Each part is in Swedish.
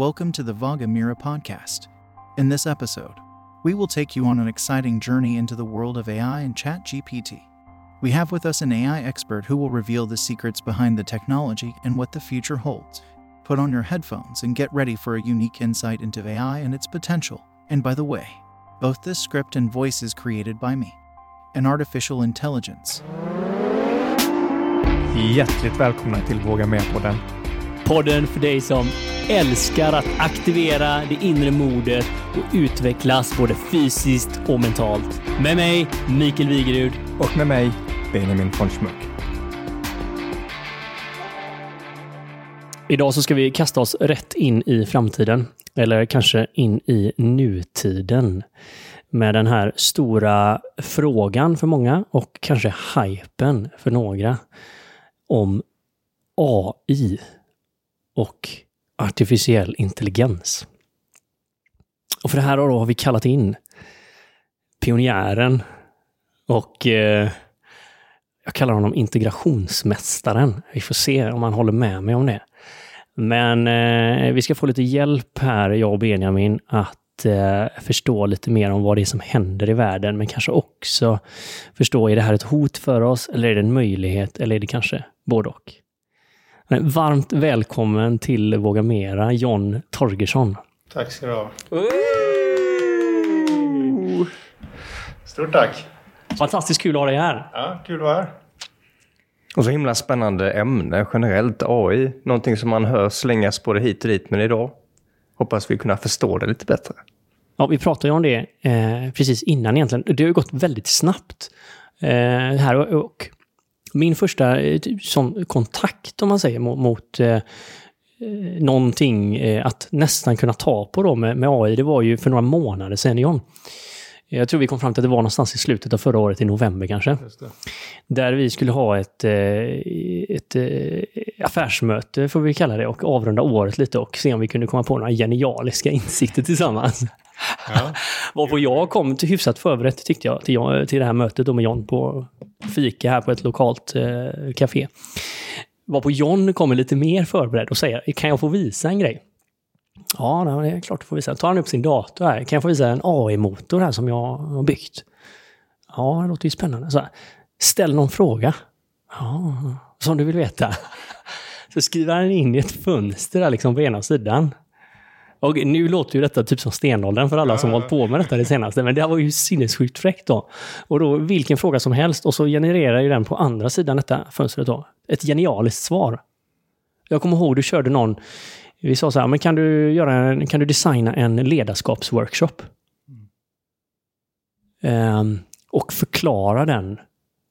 Welcome to the Vaga Mira podcast. In this episode, we will take you on an exciting journey into the world of AI and ChatGPT. We have with us an AI expert who will reveal the secrets behind the technology and what the future holds. Put on your headphones and get ready for a unique insight into AI and its potential. And by the way, both this script and voice is created by me, an artificial intelligence. Hjärtligt välkomna till Våga Med-podden. Podden för dig som älskar att aktivera det inre modet och utvecklas både fysiskt och mentalt. Med mig, Mikael Wigerud. Och med mig, Benjamin von Schmuck. Idag så ska vi kasta oss rätt in i framtiden. Eller kanske in i nutiden. Med den här stora frågan för många och kanske hypen för några. Om AI och artificiell intelligens. Och för det här då har vi kallat in pionjären och eh, jag kallar honom integrationsmästaren. Vi får se om han håller med mig om det. Men eh, vi ska få lite hjälp här, jag och Benjamin, att eh, förstå lite mer om vad det är som händer i världen, men kanske också förstå, är det här ett hot för oss eller är det en möjlighet eller är det kanske både och? Varmt välkommen till Våga Mera, John Torgersson. Tack ska du ha. Stort tack. Fantastiskt kul att ha dig här. Ja, kul att vara här. Och så himla spännande ämne generellt, AI. Någonting som man hör slängas både hit och dit, men idag hoppas vi kunna förstå det lite bättre. Ja, vi pratade ju om det eh, precis innan egentligen. Det har ju gått väldigt snabbt eh, här och, och min första eh, typ, som kontakt, om man säger, mot, mot eh, eh, någonting eh, att nästan kunna ta på då med, med AI, det var ju för några månader sedan, John. Jag tror vi kom fram till att det var någonstans i slutet av förra året, i november kanske. Där vi skulle ha ett, eh, ett, ett affärsmöte, får vi kalla det, och avrunda året lite och se om vi kunde komma på några genialiska insikter tillsammans. Ja. Varpå jag kom till hyfsat förberett, tyckte jag, till, till det här mötet med John på fika här på ett lokalt eh, café. Varpå John kommer lite mer förberedd och säger, kan jag få visa en grej? Ja, det är klart du får visa. Tar han upp sin dator här. Kan jag få visa en AI-motor här som jag har byggt? Ja, det låter ju spännande. Så här, ställ någon fråga. Ja, som du vill veta. Så skriver han in i ett fönster där liksom på ena sidan. Och nu låter ju detta typ som stenåldern för alla som hållit på med detta det senaste, men det här var ju sinnessjukt fräckt då. Och då vilken fråga som helst och så genererar ju den på andra sidan detta fönstret då ett genialiskt svar. Jag kommer ihåg du körde någon, vi sa så här, men kan du, göra en, kan du designa en ledarskapsworkshop? Mm. Um, och förklara den.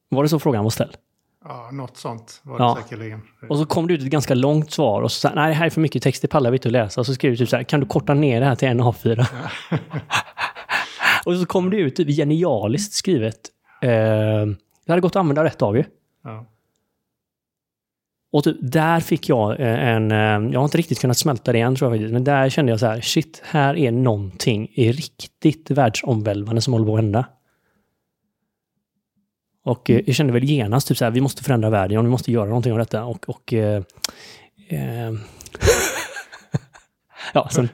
Var det så frågan var ställd? Ja, något sånt var det ja. säkerligen. Och så kom det ut ett ganska långt svar och så sa nej det här är för mycket text, det pallar vi inte att läsa. Och så skrev du typ så här, kan du korta ner det här till en A4? Ja. och så kom det ut typ genialiskt skrivet. Eh, det hade gått att använda rätt av ju. Ja. Och typ, där fick jag eh, en, eh, jag har inte riktigt kunnat smälta det än tror jag faktiskt, men där kände jag så här, shit, här är någonting riktigt världsomvälvande som håller på att hända. Och eh, jag kände väl genast typ så här, vi måste förändra världen, vi måste göra någonting av detta. Och, och eh, eh, ja, sen...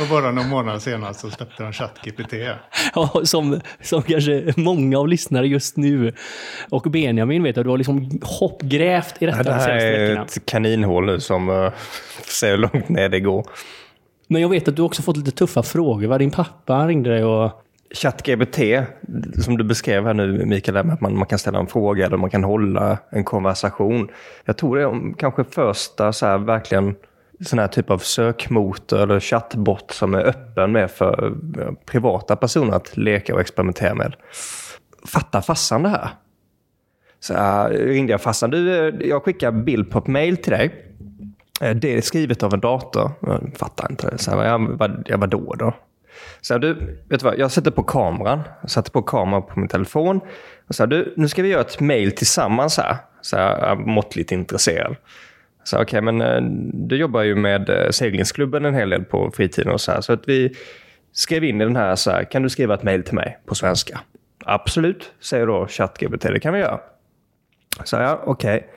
Och bara några månader senare så släppte de ChatGPT. Ja, som, som kanske många av lyssnare just nu och Benjamin vet att du har liksom hoppgrävt i detta. Ja, det här är ett kaninhål nu som uh, ser hur långt ner det går. Men jag vet att du också fått lite tuffa frågor. Va? Din pappa ringde dig och ChatGPT, som du beskrev här nu Mikael, att man, man kan ställa en fråga eller man kan hålla en konversation. Jag tror det är kanske första så här, verkligen sån här typ av sökmotor eller chattbot som är öppen med för privata personer att leka och experimentera med. Fattar farsan det här? Så här, ringde jag farsan. Du, jag skickar bild på ett mail till dig. Eh, det är skrivet av en dator. Jag fattar inte. Så här, jag, vad, jag, vadå då? Så du, vet du vad, jag sätter på kameran. Jag satte på kameran på min telefon. Och sa, du, nu ska vi göra ett mail tillsammans här. Så jag är måttligt intresserad. Så okej, okay, men eh, du jobbar ju med eh, seglingsklubben en hel del på fritiden och så här. Så att vi skrev in i den här så här, kan du skriva ett mail till mig på svenska? Absolut, säger då ChatGPT, det kan vi göra. Så jag, okej. Okay.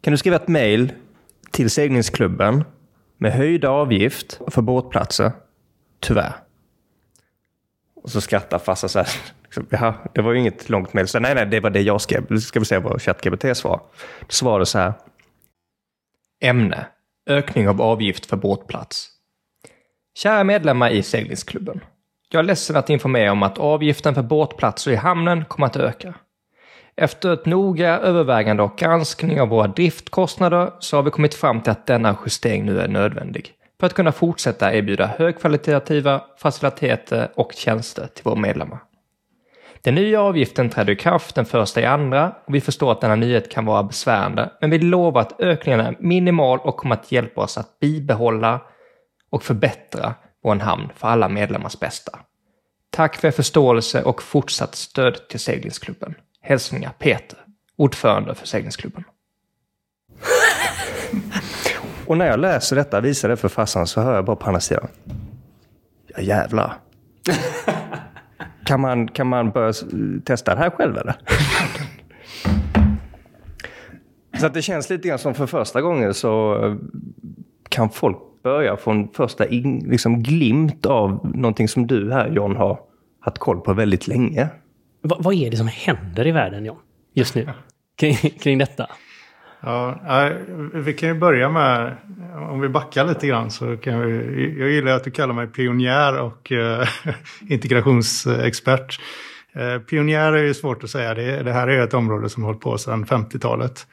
Kan du skriva ett mail till seglingsklubben Med höjd avgift för båtplatser. Tyvärr. Och så skrattar farsan så här. Liksom, Jaha, det var ju inget långt mejl. Så, Nej, nej, det var det jag skrev. Ska vi se vad ChatGPT svar. Då svarade så här. Ämne. Ökning av avgift för båtplats. Kära medlemmar i seglingsklubben. Jag är ledsen att informera om att avgiften för båtplatser i hamnen kommer att öka. Efter ett noga övervägande och granskning av våra driftkostnader så har vi kommit fram till att denna justering nu är nödvändig för att kunna fortsätta erbjuda högkvalitativa faciliteter och tjänster till våra medlemmar. Den nya avgiften träder i kraft den första i andra och vi förstår att denna nyhet kan vara besvärande men vi lovar att ökningen är minimal och kommer att hjälpa oss att bibehålla och förbättra vår hamn för alla medlemmars bästa. Tack för er förståelse och fortsatt stöd till seglingsklubben. Hälsningar Peter, ordförande för seglingsklubben. och när jag läser detta, visar det för farsan, så hör jag bara på andra sidan. Ja jävlar. kan, man, kan man börja testa det här själv eller? så att det känns lite grann som för första gången så eh, kan folk börja från första in, liksom glimt av någonting som du här John har haft koll på väldigt länge. Va, vad är det som händer i världen, John? Just nu? Kring, kring detta? Ja, vi kan ju börja med, om vi backar lite grann så kan vi, jag gillar att du kallar mig pionjär och eh, integrationsexpert. Eh, pionjär är ju svårt att säga, det, det här är ett område som har hållit på sedan 50-talet.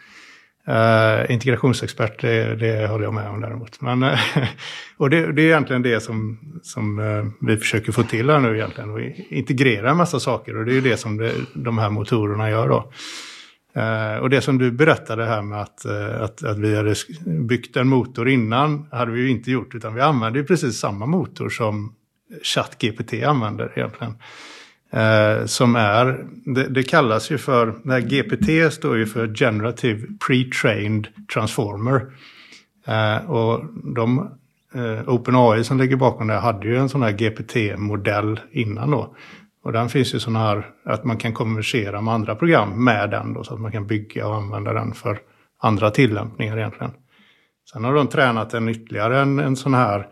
Uh, eh, integrationsexpert, det, det håller jag med om däremot. Men, uh, och det, det är egentligen det som, som uh, vi försöker få till här nu egentligen. Och integrera en massa saker och det är ju det som det, de här motorerna gör då. Eh, och det som du berättade här med att, eh, att, att vi hade byggt en motor innan hade vi ju inte gjort utan vi använde ju precis samma motor som ChatGPT använder egentligen. Eh, som är, det, det kallas ju för, det här GPT står ju för Generative Pre-Trained Transformer. Eh, och de, eh, OpenAI som ligger bakom det hade ju en sån här GPT-modell innan då. Och den finns ju sådana här att man kan konversera med andra program med den då så att man kan bygga och använda den för andra tillämpningar egentligen. Sen har de tränat en ytterligare en, en sån här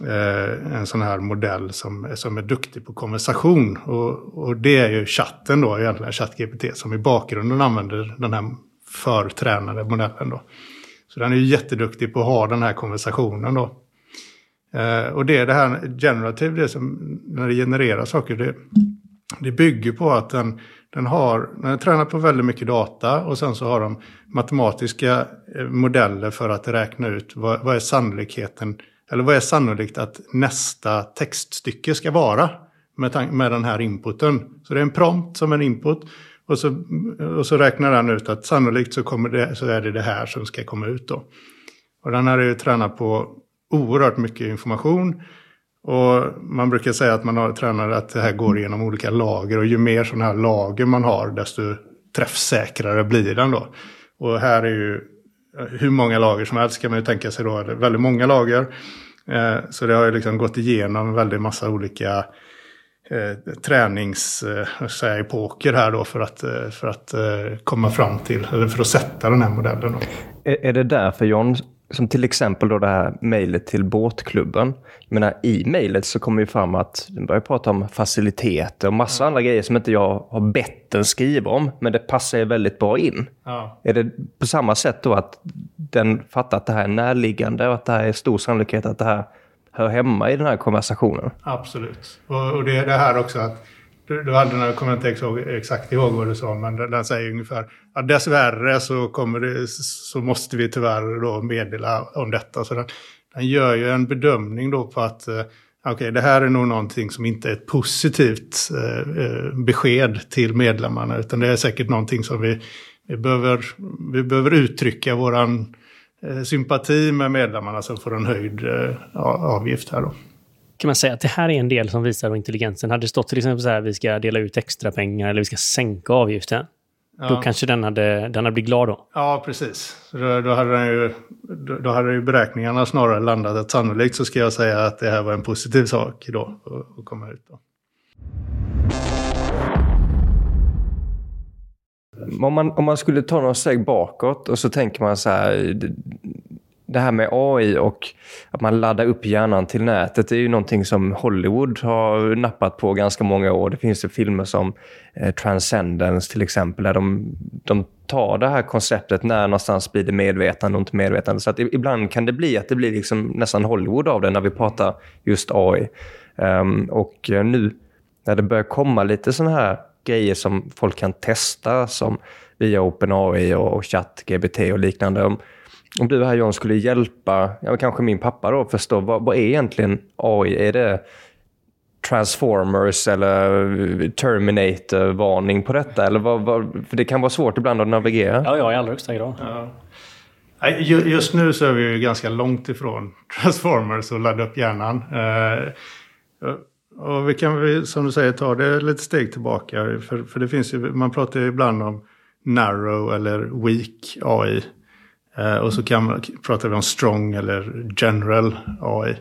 eh, en sån här modell som, som är duktig på konversation. Och, och det är ju chatten då, egentligen ChatGPT, som i bakgrunden använder den här förtränade modellen då. Så den är ju jätteduktig på att ha den här konversationen då. Eh, och det är det här generativ, det som, när det genererar saker, det, det bygger på att den, den har, den är på väldigt mycket data och sen så har de matematiska eh, modeller för att räkna ut vad, vad är sannolikheten, eller vad är sannolikt att nästa textstycke ska vara med, med den här inputen. Så det är en prompt som en input och så, och så räknar den ut att sannolikt så, kommer det, så är det det här som ska komma ut då. Och den här är ju tränad på oerhört mycket information. Och man brukar säga att man har tränat att det här går igenom olika lager. Och ju mer sådana här lager man har, desto träffsäkrare blir den då. Och här är ju hur många lager som helst kan man ju tänka sig då. Väldigt många lager. Eh, så det har ju liksom gått igenom en väldigt massa olika eh, träningsepoker eh, här då för att, eh, för att eh, komma fram till, eller för att sätta den här modellen. Då. Är, är det därför John, som till exempel då det här mejlet till båtklubben. Jag menar, i mejlet så kommer ju fram att den börjar prata om faciliteter och massa andra grejer som inte jag har bett den skriva om. Men det passar ju väldigt bra in. Ja. Är det på samma sätt då att den fattar att det här är närliggande och att det här är stor sannolikhet att det här hör hemma i den här konversationen? Absolut. Och, och det är det här också att du, du hade jag kommer inte exakt, exakt ihåg vad du sa, men den, den säger ungefär ja, dessvärre så, kommer det, så måste vi tyvärr då meddela om detta. Så den, den gör ju en bedömning då på att eh, det här är nog någonting som inte är ett positivt eh, eh, besked till medlemmarna, utan det är säkert någonting som vi, vi, behöver, vi behöver uttrycka våran eh, sympati med medlemmarna som får en höjd eh, avgift här då. Kan man säga att det här är en del som visar intelligensen? Hade det stått till exempel så här vi ska dela ut extra pengar eller vi ska sänka avgiften. Då Ja. kanske den hade, den hade blivit glad då. Ja, precis. Så Då, då, hade den ju, då, då hade ju beräkningarna snarare landat att sannolikt så ska jag säga att det här var en positiv sak då att- att komma ut. Då. Om man, om man skulle ta några steg bakåt och så tänker man så här. Det, här med AI och att man laddar upp hjärnan till nätet, det är ju någonting som Hollywood har nappat på ganska många år. Det finns ju filmer som eh, Transcendence till exempel, där de, de tar det här konceptet, när någonstans blir det medvetande och inte medvetande. Så att ibland kan det bli att det blir liksom nästan Hollywood av det när vi pratar just AI. Um, ehm, och eh, nu när det börjar komma lite sådana här grejer som folk kan testa som via OpenAI och ChatGPT och liknande. Om, du här John skulle hjälpa, ja, kanske min pappa då, förstå vad, vad är egentligen AI? Är det Transformers eller Terminator-varning på detta? Eller vad, vad, för det kan vara svårt ibland att navigera. Ja, ja i allra högsta grad. Ja. Just nu så är vi ju ganska långt ifrån Transformers och ladda upp hjärnan. Eh, och vi kan, som du säger, ta det lite steg tillbaka. För, för det finns ju, man pratar ju ibland om narrow eller weak AI. Eh, och så kan man, pratar vi om strong eller general AI.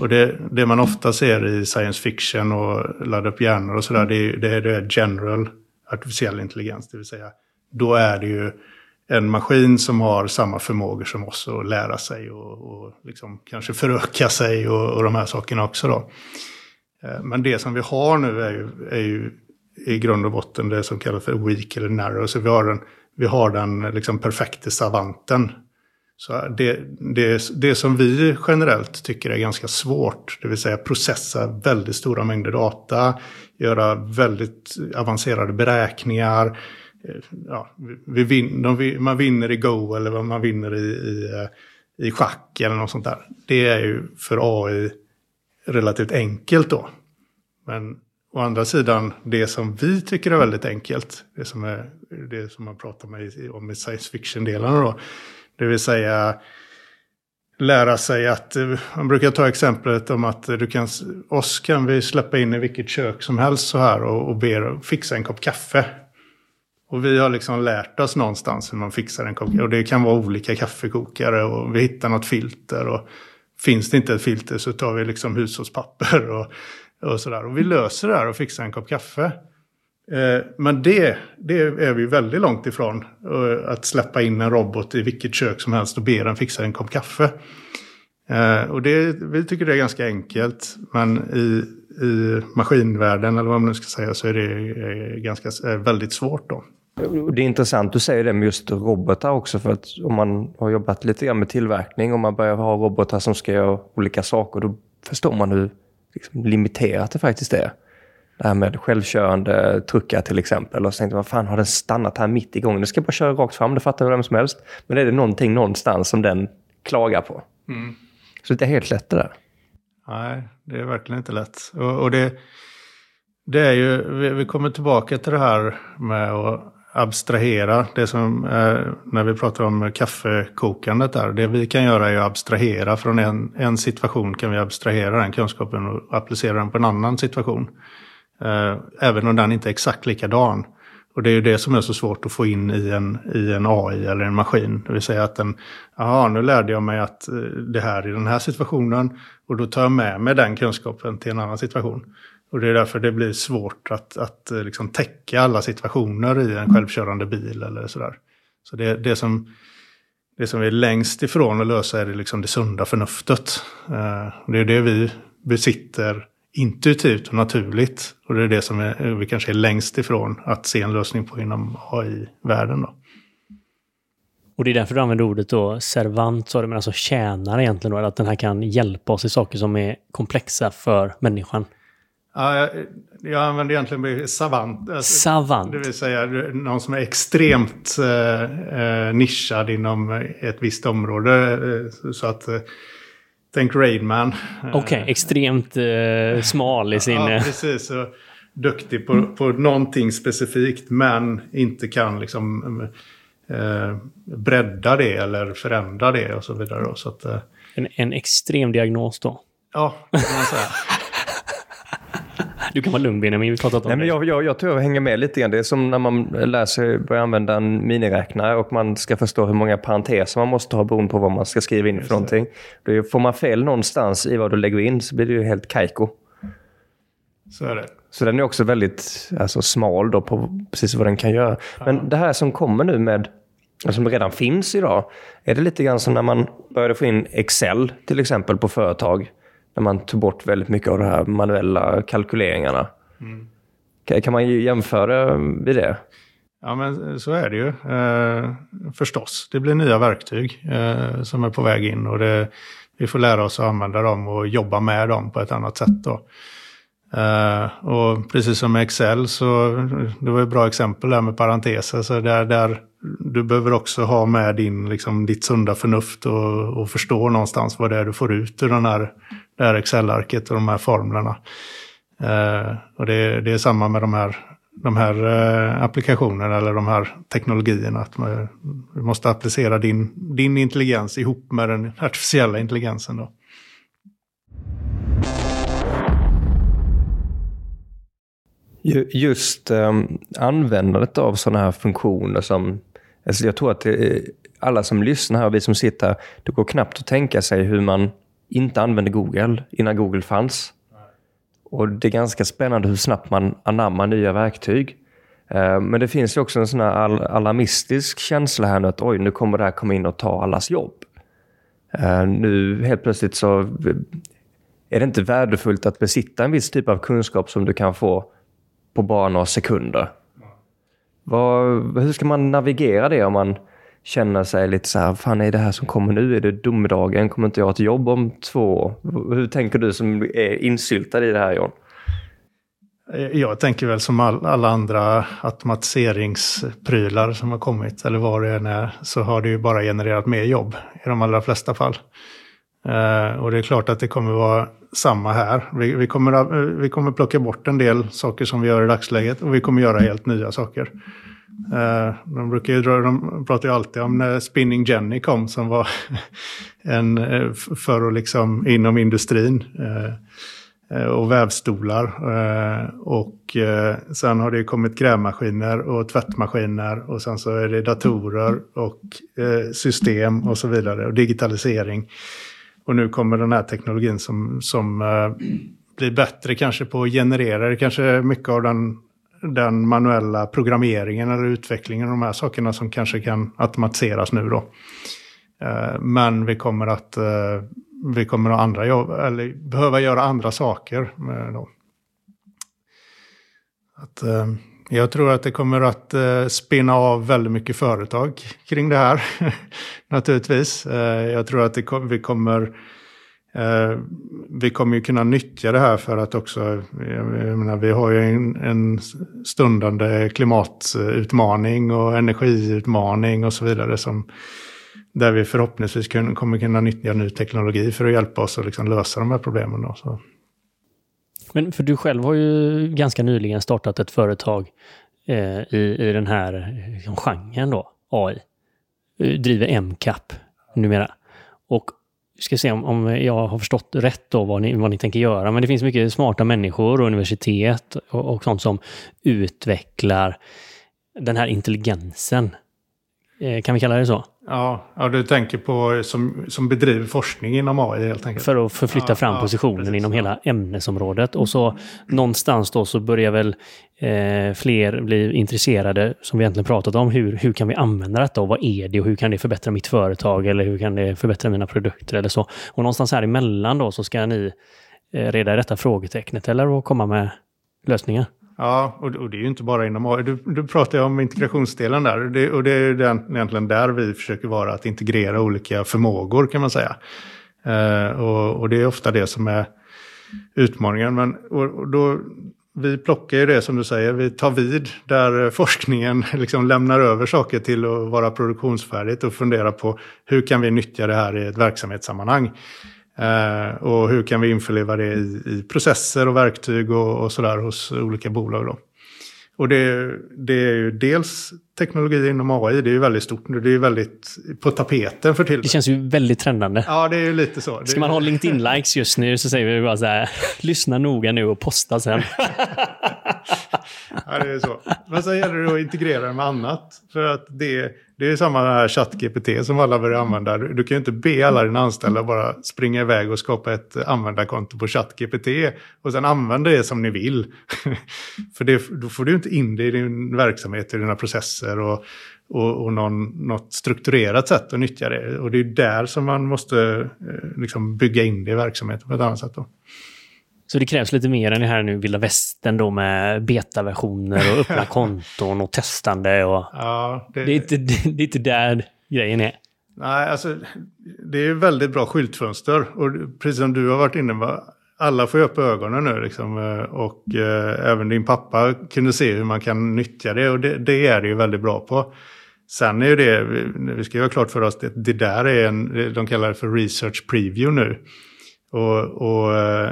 Och det, det man ofta ser i science fiction och ladda upp hjärnor och sådär, det, det, det är general artificiell intelligens. Det vill säga, då är det ju en maskin som har samma förmågor som oss att lära sig och, och liksom kanske föröka sig och, och de här sakerna också. Då. Eh, men det som vi har nu är ju, är ju i grund och botten det som kallas för weak eller narrow. Så vi har en, vi har den liksom perfekta savanten. Så det, det, det som vi generellt tycker är ganska svårt, det vill säga processa väldigt stora mängder data, göra väldigt avancerade beräkningar. Eh, ja, vi vi, de, man vinner i Go eller vad man vinner i, i, eh, i schack eller något sånt där. Det är ju för AI relativt enkelt då. Men å andra sidan, det som vi tycker är väldigt enkelt, det som, är, det som man pratar med om i science fiction-delarna då, det vill säga lära sig att, eh, man brukar ta exemplet om att du kan, oss kan vi släppa in i vilket kök som helst så här och, och be fixa en kopp kaffe. Och vi har liksom lärt oss någonstans hur man fixar en kopp kaffe. Och det kan vara olika kaffekokare och vi hittar något filter. Och finns det inte ett filter så tar vi liksom hushållspapper och och sådär. Och vi löser det här och fixar en kopp kaffe. Eh, men det, det är vi väldigt långt ifrån. Eh, att släppa in en robot i vilket kök som helst och be den fixa en kopp kaffe. Eh, och det, vi tycker det är ganska enkelt. Men i, i maskinvärlden, eller vad man nu ska säga, så är det ganska, väldigt svårt då. Det är intressant du säger det med just robotar också. För att om man har jobbat lite grann med tillverkning och man börjar ha robotar som ska göra olika saker, då förstår man hur liksom limiterat det faktiskt är. Det här med självkörande truckar till exempel. Och så tänkte jag, vad fan har den stannat här mitt i gången? Den ska bara köra rakt fram, det fattar vem som helst. Men det är det någonting någonstans som den klagar på. Mm. Så det är helt lätt det där. Nej, det är verkligen inte lätt. Och, och det, det är ju, vi, vi, kommer tillbaka till det här med att abstrahera. Det som, är, när vi pratar om kaffekokandet där, det vi kan göra är att abstrahera från en, en situation kan vi abstrahera den kunskapen och applicera den på en annan situation. Eh, även om den inte är exakt likadan. Och det är ju det som är så svårt att få in i en, i en AI eller en maskin. Det vill säga att den, ja nu lärde jag mig att eh, det här i den här situationen och då tar jag med mig den kunskapen till en annan situation. Och det är därför det blir svårt att, att eh, liksom täcka alla situationer i en självkörande bil eller sådär. Så det, det, som, det som är längst ifrån att lösa är det, liksom det sunda förnuftet. Eh, det är det vi besitter intuitivt och naturligt. Och det är det som är, vi kanske är längst ifrån att se en lösning på inom AI-världen. Och det är därför du använder ordet då servant, så men alltså tjänare egentligen då, att den här kan hjälpa oss i saker som är komplexa för människan. Ja, jag, jag använder egentligen savant. Alltså, savant. Det vill säga någon som är extremt eh, eh nischad inom ett visst område. Eh, så att, eh, tänk Raidman. Okej, okay, extremt eh, smal i sin... Ja, precis. Så, duktig på, på någonting specifikt men inte kan liksom eh, bredda det eller förändra det och så vidare. Så att, eh, en, en extrem diagnos då? Ja, kan man säga. Du kan vara lugn Benjamin, vi pratat om Nej, det. Men jag, jag, jag tror jag hänger med lite grann. Det är som när man lär sig börja använda en miniräknare och man ska förstå hur många parenteser man måste ha beroende på vad man ska skriva in för någonting. Då får man fel någonstans i vad du lägger in så blir det ju helt kajko. Så är det. Så den är också väldigt alltså, smal då på precis vad den kan göra. Men det här som kommer nu med som redan finns idag. Är det lite grann som när man började få in Excel till exempel på företag? När man tog bort väldigt mycket av de här manuella kalkyleringarna. Mm. Kan man jämföra vid det? Ja, men så är det ju. Eh, förstås. Det blir nya verktyg eh, som är på väg in och det, vi får lära oss att använda dem och jobba med dem på ett annat sätt. Då. Uh, och precis som med Excel så det var ett bra exempel där med parenteser. Så där, där du behöver också ha med din, liksom, ditt sunda förnuft och, och förstå någonstans vad det är du får ut ur den här, det här Excel-arket och de här formlerna. Uh, och det, det, är samma med de här, de här uh, applikationerna eller de här teknologierna. Att man, du måste applicera din, din intelligens ihop med den artificiella intelligensen. Då. Just um, användandet av sådana här funktioner som... Alltså jag tror att det, alla som lyssnar här och vi som sitter här, det går knappt att tänka sig hur man inte använde Google innan Google fanns. Och Det är ganska spännande hur snabbt man anammar nya verktyg. Ehm, men det finns ju också en sån här alarmistisk känsla här nu att oj, nu kommer det här komma in och ta allas jobb. Ehm, nu helt plötsligt så är det inte värdefullt att besitta en viss typ av kunskap som du kan få på bara några sekunder. Var, hur ska man navigera det om man känner sig lite så här, fan är det här som kommer nu? Är det domedagen? Kommer inte jag ha ett jobb om två år? Hur tänker du som är insyltad i det här John? Jag tänker väl som all, alla andra automatiseringsprylar som har kommit, eller vad det än är, så har det ju bara genererat mer jobb i de allra flesta fall. Uh, och det är klart att det kommer vara samma här. Vi, vi, kommer, eh, vi kommer plocka bort en del saker som vi gör i dagsläget och vi kommer göra helt nya saker. Uh, de, brukar ju de pratar ju alltid om när Spinning Jenny kom som var en, för att liksom inom industrin. Uh, och vävstolar. Och sen har det kommit grävmaskiner och tvättmaskiner och sen så är det datorer och system och så vidare och digitalisering. Och nu kommer den här teknologin som, som eh, blir bättre kanske på att generera Det kanske mycket av den, den manuella programmeringen eller utvecklingen av de här sakerna som kanske kan automatiseras nu då. Eh, men vi kommer att eh, vi kommer att andra jobb, eller behöva göra andra saker. Då. Att, jag tror att det kommer att eh, spinna av väldigt mycket företag kring det här. Naturligtvis. Eh, jag tror att det, vi kommer eh, vi kommer ju kunna nyttja det här för att också, jag menar, vi har ju en, en stundande klimatutmaning och energiutmaning och så vidare som där vi förhoppningsvis kommer kunna nyttja ny teknologi för att hjälpa oss att liksom lösa de här problemen. Då, så. Men för du själv har ju ganska nyligen startat ett företag eh, i, i den här liksom, genren då, AI. Du eh, driver MCAP numera. Och ska se om, om jag har förstått rätt då vad ni, vad ni tänker göra. Men det finns mycket smarta människor och universitet och, och sånt som utvecklar den här intelligensen. Eh, kan vi kalla det så? Ja, ja, du tänker på som, som bedriver forskning inom AI helt enkelt. För att förflytta ja, fram positionen ja, inom hela ämnesområdet. Och så någonstans då så börjar väl eh, fler bli intresserade, som vi egentligen pratat om, hur, hur kan vi använda detta och vad är det och hur kan det förbättra mitt företag eller hur kan det förbättra mina produkter eller så. Och någonstans här emellan då så ska ni eh, reda i detta frågetecknet eller komma med lösningar. Ja, och, och, det är ju inte bara inom AI. Du, du pratar ju om integrationsdelen där. Det, och det är den, egentligen där vi försöker vara, att integrera olika förmågor kan man säga. Eh, och, och, det är ofta det som är utmaningen. Men och, då, vi plockar ju det som du säger, vi tar vid där forskningen liksom lämnar över saker till att vara produktionsfärdigt och funderar på hur kan vi nyttja det här i ett verksamhetssammanhang. Eh, och hur kan vi införliva det i, i processer och verktyg och, och sådär hos olika bolag. Då. Och det, det, är ju dels teknologi inom AI, det är ju väldigt stort nu. Det är ju väldigt på tapeten för tillfället. Det känns ju väldigt trendande. Ja, det är ju lite så. Ska man ha LinkedIn-likes just nu så säger vi bara så här, lyssna noga nu och posta sen. ja, det är så. Men sen gäller det att integrera det med annat. För att det, det är samma här ChatGPT som alla börjar använda. Du kan ju inte be alla dina anställda bara springa iväg och skapa ett användarkonto på ChatGPT och sen använda det som ni vill. För det, då får du inte in det i din verksamhet, i dina processer och, och, och någon, något strukturerat sätt att nyttja det. Och det är där som man måste eh, liksom bygga in det i verksamheten på ett annat sätt. Då. Så det krävs lite mer än det här nu vilda västern då med betaversioner och öppna konton och testande och... Ja, det... Det, är inte, det är inte där grejen är. Nej, alltså det är väldigt bra skyltfönster. Och precis som du har varit inne på, alla får upp ögonen nu liksom. Eh, och eh, även din pappa kunde se hur man kan nyttja det och det, det är det ju väldigt bra på. Sen är ju det, vi ska göra klart för oss, det, det där är en, de kallar det för research preview nu. Och, och uh,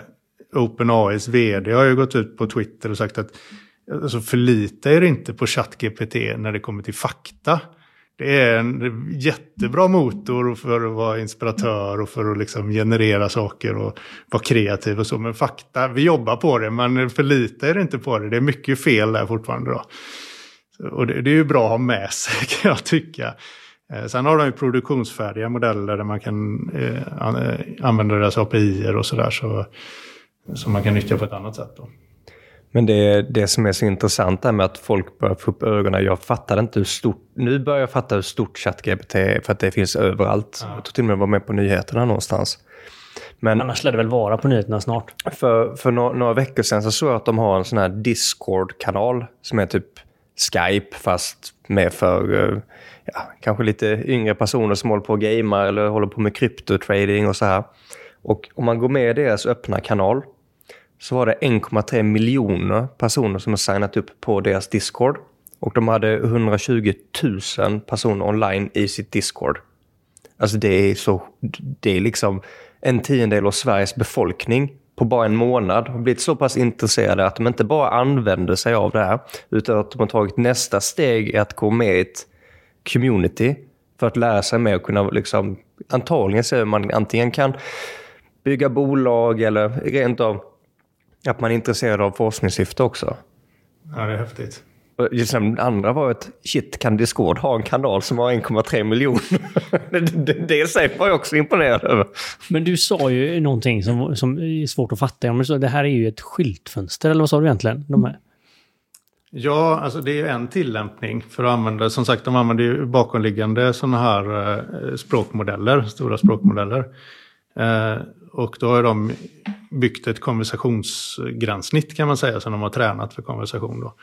OpenAIs vd har ju gått ut på Twitter och sagt att alltså förlita er inte på ChatGPT när det kommer till fakta. Det är en jättebra motor för att vara inspiratör och för att liksom generera saker och vara kreativ och så. Men fakta, vi jobbar på det, men förlita er inte på det. Det är mycket fel där fortfarande. Då. Och det, det är ju bra att ha med sig kan jag tycka. Eh, sen har de ju produktionsfärdiga modeller där man kan eh, eh använda deras API och sådär. Så, som man kan nyttja på ett annat sätt. Då. Men det är det som är så intressant där med att folk börjar få upp ögonen. Jag fattar inte hur stort... Nu börjar jag fatta hur stort ChatGPT är för att det finns överallt. Ja. Jag tror till och med det var med på nyheterna någonstans. Men Annars lär det väl vara på nyheterna snart. För, för några, några veckor sedan så såg jag att de har en sån här Discord-kanal som är typ Skype fast med för eh, ja, kanske lite yngre personer som håller på och gamar eller håller på med kryptotrading och så här. Och om man går med i deras öppna kanal så var det 1,3 miljoner personer som har signat upp på deras Discord. Och de hade 120 000 personer online i sitt Discord. Alltså det är så, det är liksom en tiondel av Sveriges befolkning på bara en månad har blivit så pass intresserade att de inte bara använder sig av det här, utan att de har tagit nästa steg i att gå med i ett community för att lära sig mer och kunna liksom, antagligen se hur man antingen kan bygga bolag eller rent av att man är intresserad av forskningssyfte också. Ja, det är häftigt. Just den andra var att shit, kan Discord ha en kanal som har 1,3 miljoner? det, det, det sig var jag också imponerad över. Men du sa ju någonting som, som är svårt att fatta. det här är ju ett skyltfönster, eller vad sa du egentligen? De här? Ja, alltså det är en tillämpning för att använda, som sagt de använder ju bakomliggande sådana här eh, språkmodeller, stora språkmodeller. Eh, och då har de byggt ett konversationsgränssnitt kan man säga som de har tränat för konversation. Då.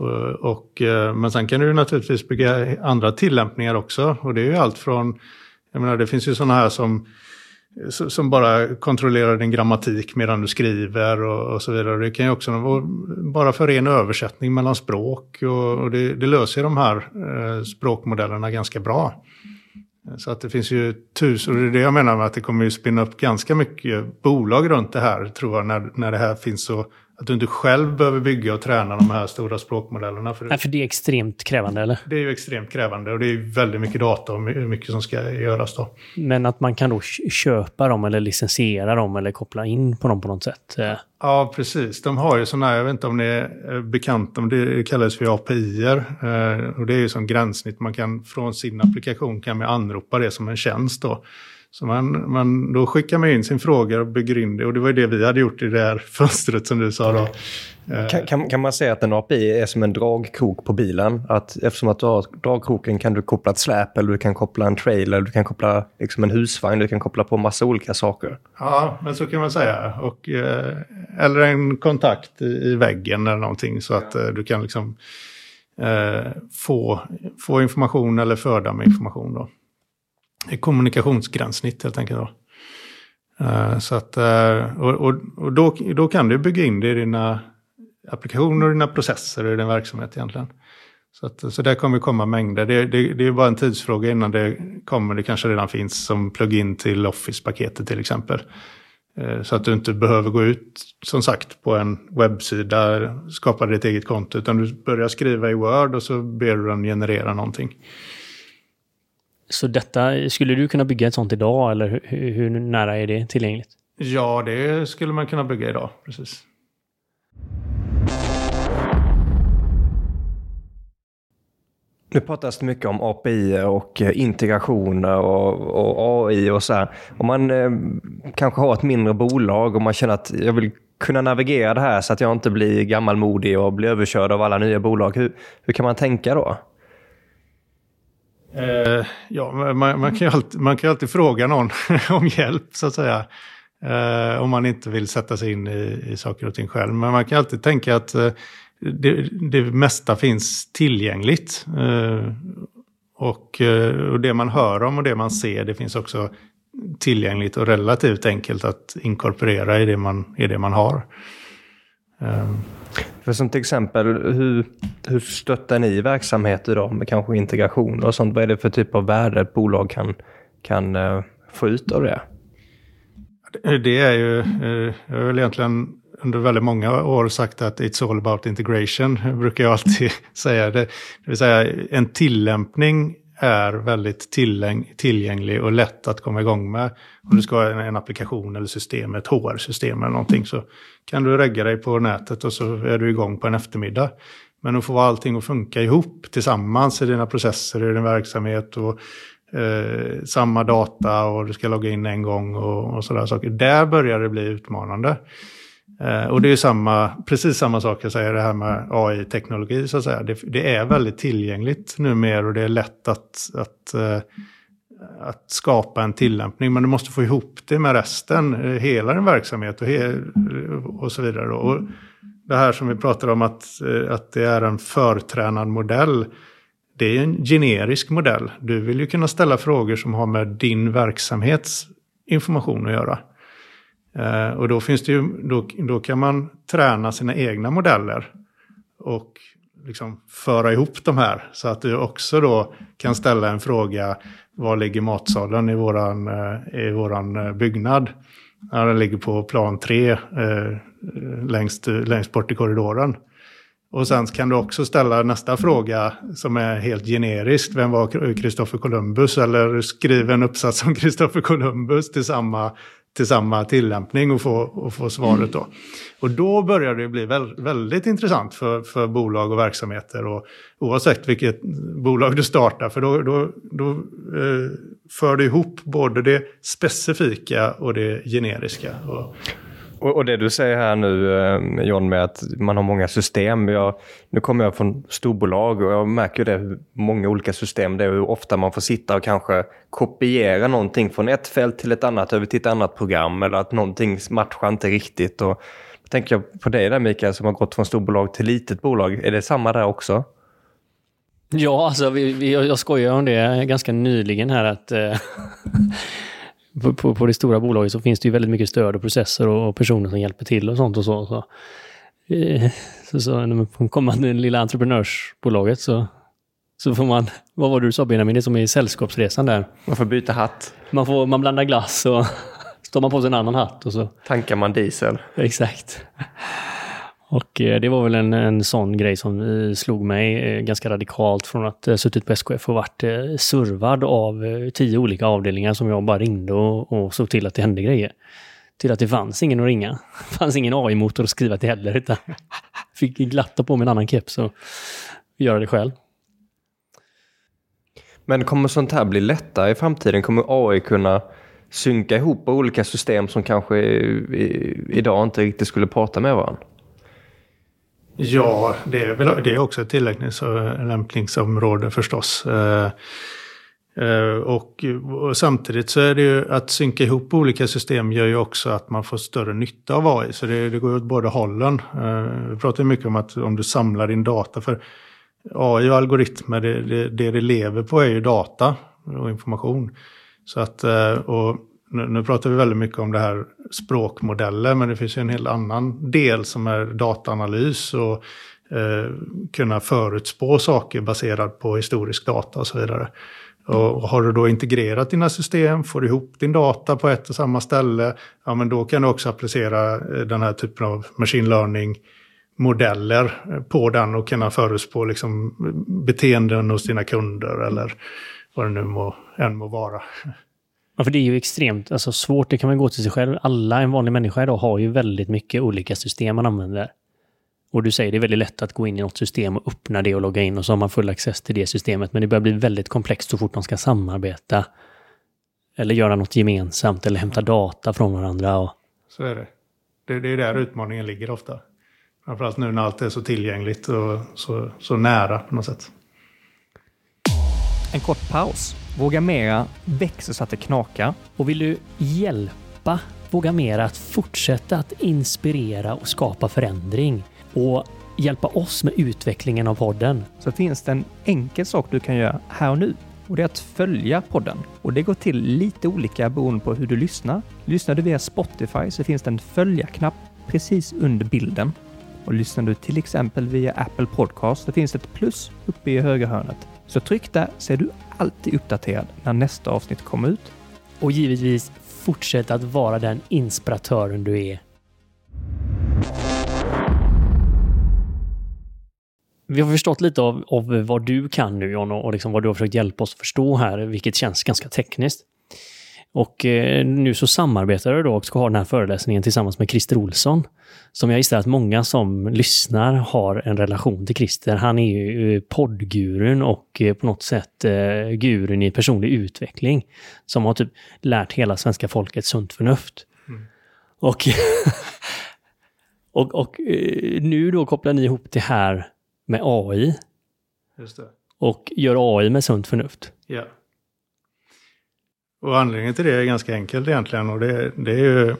Eh, och, och, men sen kan du naturligtvis bygga andra tillämpningar också. Och det är ju allt från, jag menar det finns ju sådana här som, som bara kontrollerar din grammatik medan du skriver och, och så vidare. Det kan ju också vara bara för ren översättning mellan språk och, och det, det, löser de här språkmodellerna ganska bra. Så att det finns ju tusen, och det är det jag menar med att det kommer ju spinna upp ganska mycket bolag runt det här, tror jag, när, när det här finns så att du inte själv behöver bygga och träna de här stora språkmodellerna. För, Nej, för det är extremt krävande, eller? Det är ju extremt krävande och det är väldigt mycket data och mycket som ska göras då. Men att man kan då köpa dem eller licensiera dem eller koppla in på dem på något sätt? Eh. Ja, precis. De har ju sådana här, jag vet inte om ni är bekanta, men det kallas för API-er. Eh, och det är ju som gränssnitt, man kan från sin applikation kan man anropa det som en tjänst då. Så man, man, då skickar man in sin fråga och bygger in det. Och det var ju det vi hade gjort i det här fönstret som du sa då. Kan, kan, kan, man säga att en API är som en dragkrok på bilen? Att eftersom att du har dragkroken kan du koppla ett släp eller du kan koppla en trailer, du kan koppla liksom en husvagn, du kan koppla på massa olika saker. Ja, men så kan man säga. Och, eh, eller en kontakt i, i, väggen eller någonting så att eh, du kan liksom eh, få, få information eller föda med information. Då kommunikationsgränssnitt helt enkelt. Då. Uh, så att, uh, och, och, och då, då kan du bygga in det i dina applikationer dina processer och i din verksamhet egentligen. Så, att, så där kommer komma mängder. Det, det, det är bara en tidsfråga innan det kommer. Det kanske redan finns som plugin till Office-paketet till exempel. Eh, så att du inte behöver gå ut, som sagt, på en webbsida, skapa ditt eget konto, utan du börjar skriva i Word och så ber du den generera någonting. Så detta, skulle du kunna bygga ett sånt idag eller hur, hur nära är det tillgängligt? Ja, det skulle man kunna bygga idag, precis. Nu pratas det mycket om API och eh, integrationer och, och AI och så här. Om man eh, kanske har ett mindre bolag och man känner att jag vill kunna navigera det här så att jag inte blir gammalmodig och blir överkörd av alla nya bolag. Hur, hur kan man tänka då? Eh, ja, man, man, kan ju alltid, man kan alltid fråga någon om hjälp så att säga. Eh, om man inte vill sätta sig in i, i saker och ting själv. Men man kan alltid tänka att eh, det, det mesta finns tillgängligt. Eh, och, eh, och det man hör om och det man ser det finns också tillgängligt och relativt enkelt att inkorporera i det man, i det man har. För som till exempel, hur, hur stöttar ni verksamheter då med kanske integration och sånt? Vad är det för typ av värde ett bolag kan, kan eh, få ut av det? Det är ju, eh, jag har väl egentligen under väldigt många år sagt att it's all about integration, brukar jag alltid säga. Det, det vill säga en tillämpning är väldigt tillgänglig och lätt att komma igång med. Om du ska ha en, applikation eller system, ett HR-system eller någonting så kan du regga dig på nätet och så är du igång på en eftermiddag. Men att få allting att funka ihop tillsammans i dina processer, i din verksamhet och eh, samma data och du ska logga in en gång och, och sådana saker. Där börjar det bli utmanande. Eh, och det är samma, precis samma sak jag säger det här med AI-teknologi så att säga. Det, det, är väldigt tillgängligt numera och det är lätt att, att, eh, att skapa en tillämpning. Men du måste få ihop det med resten, eh, hela din verksamhet och, he, och så vidare. Och det här som vi pratar om att, eh, att det är en förtränad modell. Det är en generisk modell. Du vill ju kunna ställa frågor som har med din verksamhets information att göra. Eh, och då, finns det ju, då, då kan man träna sina egna modeller och liksom föra ihop de här. Så att du också då kan ställa en fråga, var ligger matsalen i våran, eh, i våran eh, byggnad? Ja, den ligger på plan 3 eh, längst, längst bort i korridoren. Och sen kan du också ställa nästa fråga som är helt generisk. Vem var Kristoffer Columbus? Eller skriv en uppsats om Kristoffer Columbus till samma till samma tillämpning och få, och få svaret då. Och då börjar det bli väldigt, väldigt intressant för, för bolag och verksamheter och oavsett vilket bolag du startar för då, då, då eh, för du ihop både det specifika och det generiska. Och, och, och, det du säger här nu eh, John med att man har många system. Jag, nu kommer jag från storbolag och jag märker det hur många olika system det är hur ofta man får sitta och kanske kopiera någonting från ett fält till ett annat över till ett annat program eller att någonting matchar inte riktigt. Och då tänker jag på dig där Mikael som har gått från storbolag till litet bolag. Är det samma där också? Ja, alltså vi, vi, jag skojar om det ganska nyligen här att eh, på, på, på, det stora bolaget så finns det ju väldigt mycket stöd och processer och, och personer som hjälper till och sånt och så. Så, eh, så, så när man kommer till det lilla entreprenörsbolaget så, så får man, vad var det du sa Benjamin, det är som i Sällskapsresan där. Man får byta hatt. Man, får, man blandar glass och så tar man på sig en annan hatt och så... Tankar man diesel. Exakt. Och eh, det var väl en, en sån grej som eh, slog mig eh, ganska radikalt från att ha suttit på SKF och varit servad av tio olika avdelningar som jag bara ringde och, och såg till att det hände grejer. Till att det fanns ingen att ringa. Det fanns ingen AI-motor att skriva till heller. Utan fick glatta på mig en annan keps och göra det själv. Men kommer sånt här bli lättare i framtiden? Kommer AI kunna synka ihop olika system som kanske idag inte riktigt skulle prata med varandra? Ja, det är, väl, det är också ett tillämpningsområde förstås. Eh, eh, och, och, samtidigt så är det ju att synka ihop olika system gör ju också att man får större nytta av AI. Så det, det går åt båda hållen. Eh, vi pratar mycket om att om du samlar din data. För AI och algoritmer, det, det, det det lever på är ju data och information. Så att, och nu, nu, pratar vi väldigt mycket om det här språkmodeller, men det finns ju en helt annan del som är dataanalys och eh, kunna förutspå saker baserat på historisk data och så vidare. Och har du då integrerat dina system, får du ihop din data på ett och samma ställe, ja men då kan du också applicera eh, den här typen av machine learning modeller eh, på den och kunna förutspå liksom eh, beteenden hos dina kunder eller vad det nu må, än må vara. Ja, för det är ju extremt alltså, svårt. Det kan man gå till sig själv. Alla, en vanlig människa idag, har ju väldigt mycket olika system man använder. Och du säger det är väldigt lätt att gå in i något system och öppna det och logga in och så har man full access till det systemet. Men det börjar bli väldigt komplext så fort de ska samarbeta. Eller göra något gemensamt eller hämta data från varandra. Och... Så är det. det. Det är där utmaningen ligger ofta. Framförallt nu när allt är så tillgängligt och så, så nära på något sätt en kort paus. Våga Mera växer så att det knakar. Och vill du hjälpa Våga Mera att fortsätta att inspirera och skapa förändring och hjälpa oss med utvecklingen av podden? Så finns det en enkel sak du kan göra här och nu. Och det är att följa podden. Och det går till lite olika beroende på hur du lyssnar. Lyssnar du via Spotify så finns det en följa-knapp precis under bilden. Och lyssnar du till exempel via Apple Podcast så finns det ett plus uppe i högra hörnet. Så tryck där så är du alltid uppdaterad när nästa avsnitt kommer ut. Och givetvis fortsätt att vara den inspiratören du är. Vi har förstått lite av, av vad du kan nu John och liksom vad du har försökt hjälpa oss förstå här, vilket känns ganska tekniskt. Och eh, nu så samarbetar du då och ska ha den här föreläsningen tillsammans med Christer Olsson. Som jag gissar att många som lyssnar har en relation till Christer. Han är ju poddgurun och eh, på något sätt eh, gurun i personlig utveckling. Som har typ lärt hela svenska folket sunt förnuft. Mm. Och, och, och eh, nu då kopplar ni ihop det här med AI. Just det. Och gör AI med sunt förnuft. Ja. Och anledningen till det är ganska enkelt egentligen. Och det, det är ju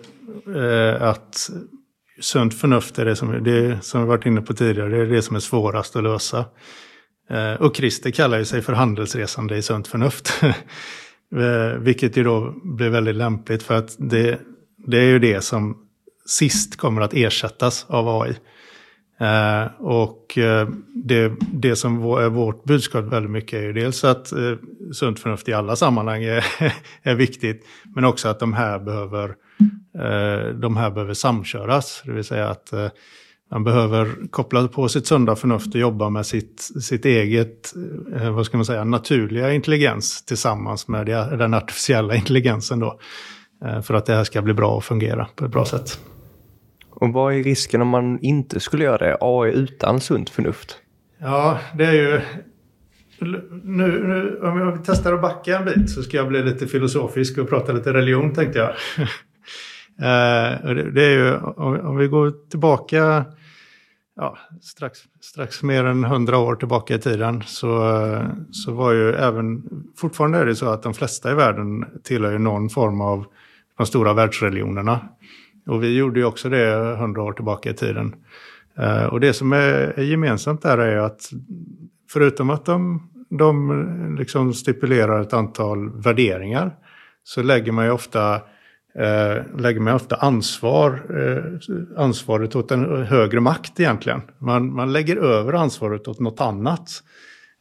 eh, att sunt förnuft är det som, det som vi varit inne på tidigare, det är det som är svårast att lösa. Eh, och Christer kallar ju sig för handelsresande i sunt förnuft. eh, vilket ju då blir väldigt lämpligt för att det, det är ju det som sist kommer att ersättas av AI. Eh, och eh, det, det som är vårt budskap väldigt mycket är ju dels att eh, sunt förnuft i alla sammanhang är, är viktigt, men också att de här behöver, eh, de här behöver samköras. Det vill säga att eh, man behöver koppla på sitt sunda förnuft och jobba med sitt, sitt eget, eh, vad ska man säga, naturliga intelligens tillsammans med den artificiella intelligensen då. Eh, för att det här ska bli bra och fungera på ett bra sätt. Och vad är risken om man inte skulle göra det? AI utan sunt förnuft? Ja, det är ju... Nu, nu, om jag testar att backa en bit så ska jag bli lite filosofisk och prata lite religion tänkte jag. Eh, det är ju, om vi går tillbaka ja, strax, strax mer än hundra år tillbaka i tiden så, så var ju även, fortfarande är det så att de flesta i världen tillhör ju någon form av de stora världsreligionerna. Och vi gjorde ju också det hundra år tillbaka i tiden. Eh, och det som är, gemensamt där är att förutom att de, de liksom stipulerar ett antal värderingar så lägger man ju ofta, eh, lägger man ofta ansvar, eh, ansvaret åt en högre makt egentligen. Man, man lägger över ansvaret åt något annat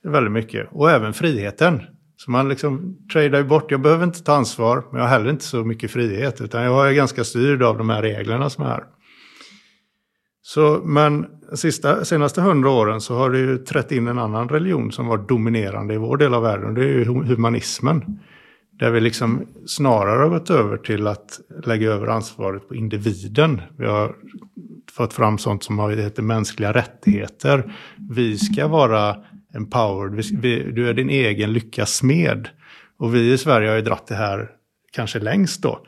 väldigt mycket. Och även friheten. Så man liksom tradar ju bort, jag behöver inte ta ansvar, men jag har heller inte så mycket frihet, utan jag är ganska styrd av de här reglerna som är här. Så, men sista, senaste hundra åren så har det ju trätt in en annan religion som var dominerande i vår del av världen, det är ju humanismen. Där vi liksom snarare har gått över till att lägga över ansvaret på individen. Vi har fått fram sånt som heter mänskliga rättigheter. Vi ska vara empowered. du är din egen lyckas smed. Och vi i Sverige har ju dratt det här kanske längst då.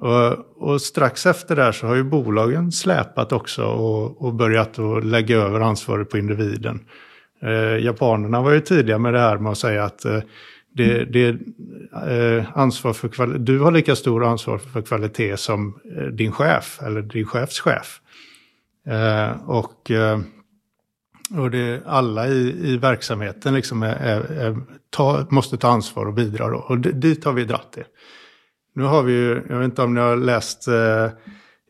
Och, och, strax efter det så har ju bolagen släpat också och, och börjat att lägga över ansvaret på individen. Eh, japanerna var ju tidiga med det här med att säga att eh, det, det eh, ansvar för du har lika stor ansvar för kvalitet som eh, din chef eller din chefs chef. Eh, och eh, och det, alla i, i verksamheten liksom är, är, är, ta, måste ta ansvar och bidra. Då. Och dit har vi dratt det. Nu har vi ju, jag vet inte om ni har läst eh,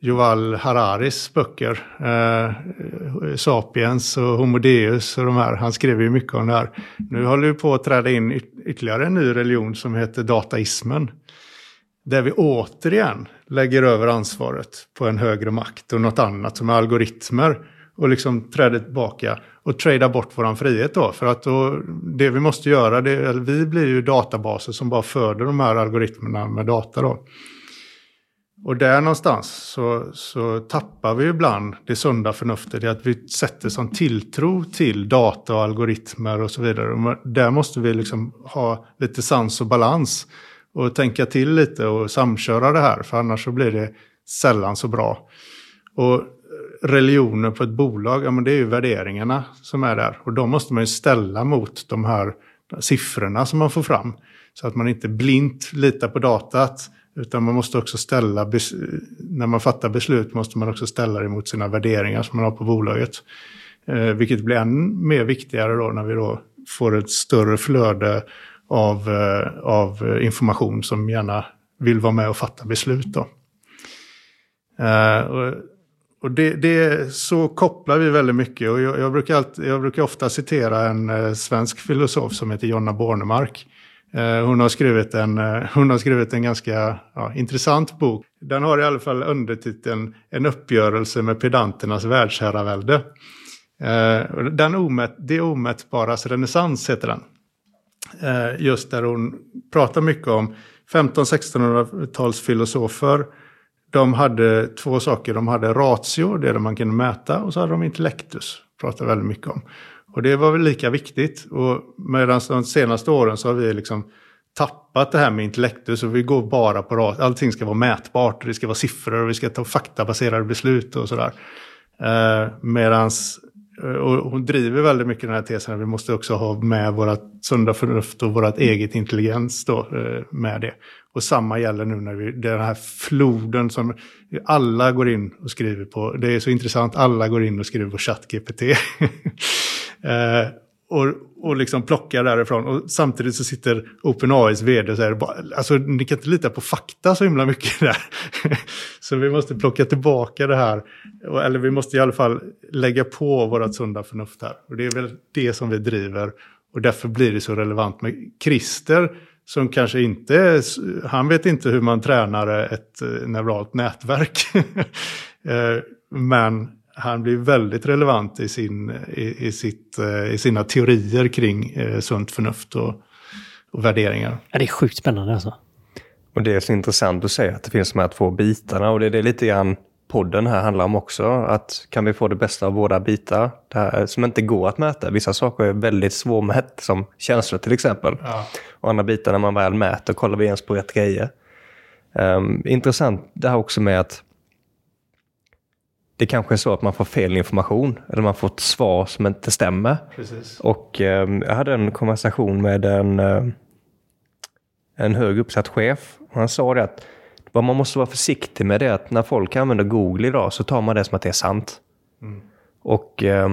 Yuval Hararis böcker. Eh, Sapiens och Homo Deus och de här. Han skrev ju mycket om det här. Nu håller vi på att träda in ytterligare en ny religion som heter dataismen. Där vi återigen lägger över ansvaret på en högre makt och något annat som är algoritmer och liksom träda tillbaka och trada bort vår frihet då. För att då, det vi måste göra, det, vi blir ju databaser som bara föder de här algoritmerna med data då. Och där någonstans så, så tappar vi ibland det sunda förnuftet i att vi sätter sån tilltro till data och algoritmer och så vidare. Och där måste vi liksom ha lite sans och balans och tänka till lite och samköra det här, för annars så blir det sällan så bra. Och religioner på ett bolag, ja men det är ju värderingarna som är där. Och de måste man ju ställa mot de här siffrorna som man får fram. Så att man inte blint litar på datat. Utan man måste också ställa, när man fattar beslut måste man också ställa det mot sina värderingar som man har på bolaget. Eh, vilket blir än mer viktigare då när vi då får ett större flöde av, eh, av information som gärna vill vara med och fatta beslut. Då. Eh, och, och det, det, så kopplar vi väldigt mycket. Och jag, jag, brukar alltid, jag brukar ofta citera en eh, svensk filosof som heter Jonna Bornemark. Eh, hon, har skrivit en, eh, hon har skrivit en ganska ja, intressant bok. Den har i alla fall undertiteln En uppgörelse med pedanternas världsherravälde. Eh, den omät, det omätbaras renässans heter den. Eh, just där hon pratar mycket om 15-1600-talsfilosofer de hade två saker. De hade ratio, det man kunde mäta, och så hade de intellektus. Pratar väldigt mycket om. Och det var väl lika viktigt. Och medan de senaste åren så har vi liksom tappat det här med intellektus och vi går bara på rat. Allting ska vara mätbart, det ska vara siffror och vi ska ta faktabaserade beslut och sådär. Eh, medans Eh, och hon driver väldigt mycket den här tesen att vi måste också ha med vårt sunda förnuft och vårt eget intelligens då, eh, med det. Och samma gäller nu när vi, den här floden som alla går in och skriver på. Det är så intressant, alla går in och skriver på ChatGPT. Eh, och, och liksom plockar därifrån. Och samtidigt så sitter OpenAIs vd och säger, alltså ni kan inte lita på fakta så himla mycket där. så vi måste plocka tillbaka det här. Eller vi måste i alla fall lägga på vårat sunda förnuft här. Och det är väl det som vi driver. Och därför blir det så relevant med Christer som kanske inte, han vet inte hur man tränar ett eh, neuralt nätverk. Eh, men han blir väldigt relevant i, sin, i, i, sitt, eh, i sina teorier kring eh, sunt förnuft och, och värderingar. Ja, det är sjukt spännande alltså. Och det är så intressant att säga att det finns de här två bitarna och det är det lite grann podden här handlar om också. Att kan vi få det bästa av båda bitar? Det här som inte går att mäta. Vissa saker är väldigt svårmätt, som känslor till exempel. Ja. Och andra bitar när man väl mäter kollar vi ens på rätt grejer. Um, intressant det här också med att det kanske är så att man får fel information eller man får ett svar som inte stämmer. Precis. Och eh, jag hade en konversation med en, eh, en hög uppsatt chef. Han sa det att vad man måste vara försiktig med det är att när folk använder Google idag så tar man det som att det är sant. Mm. Och eh,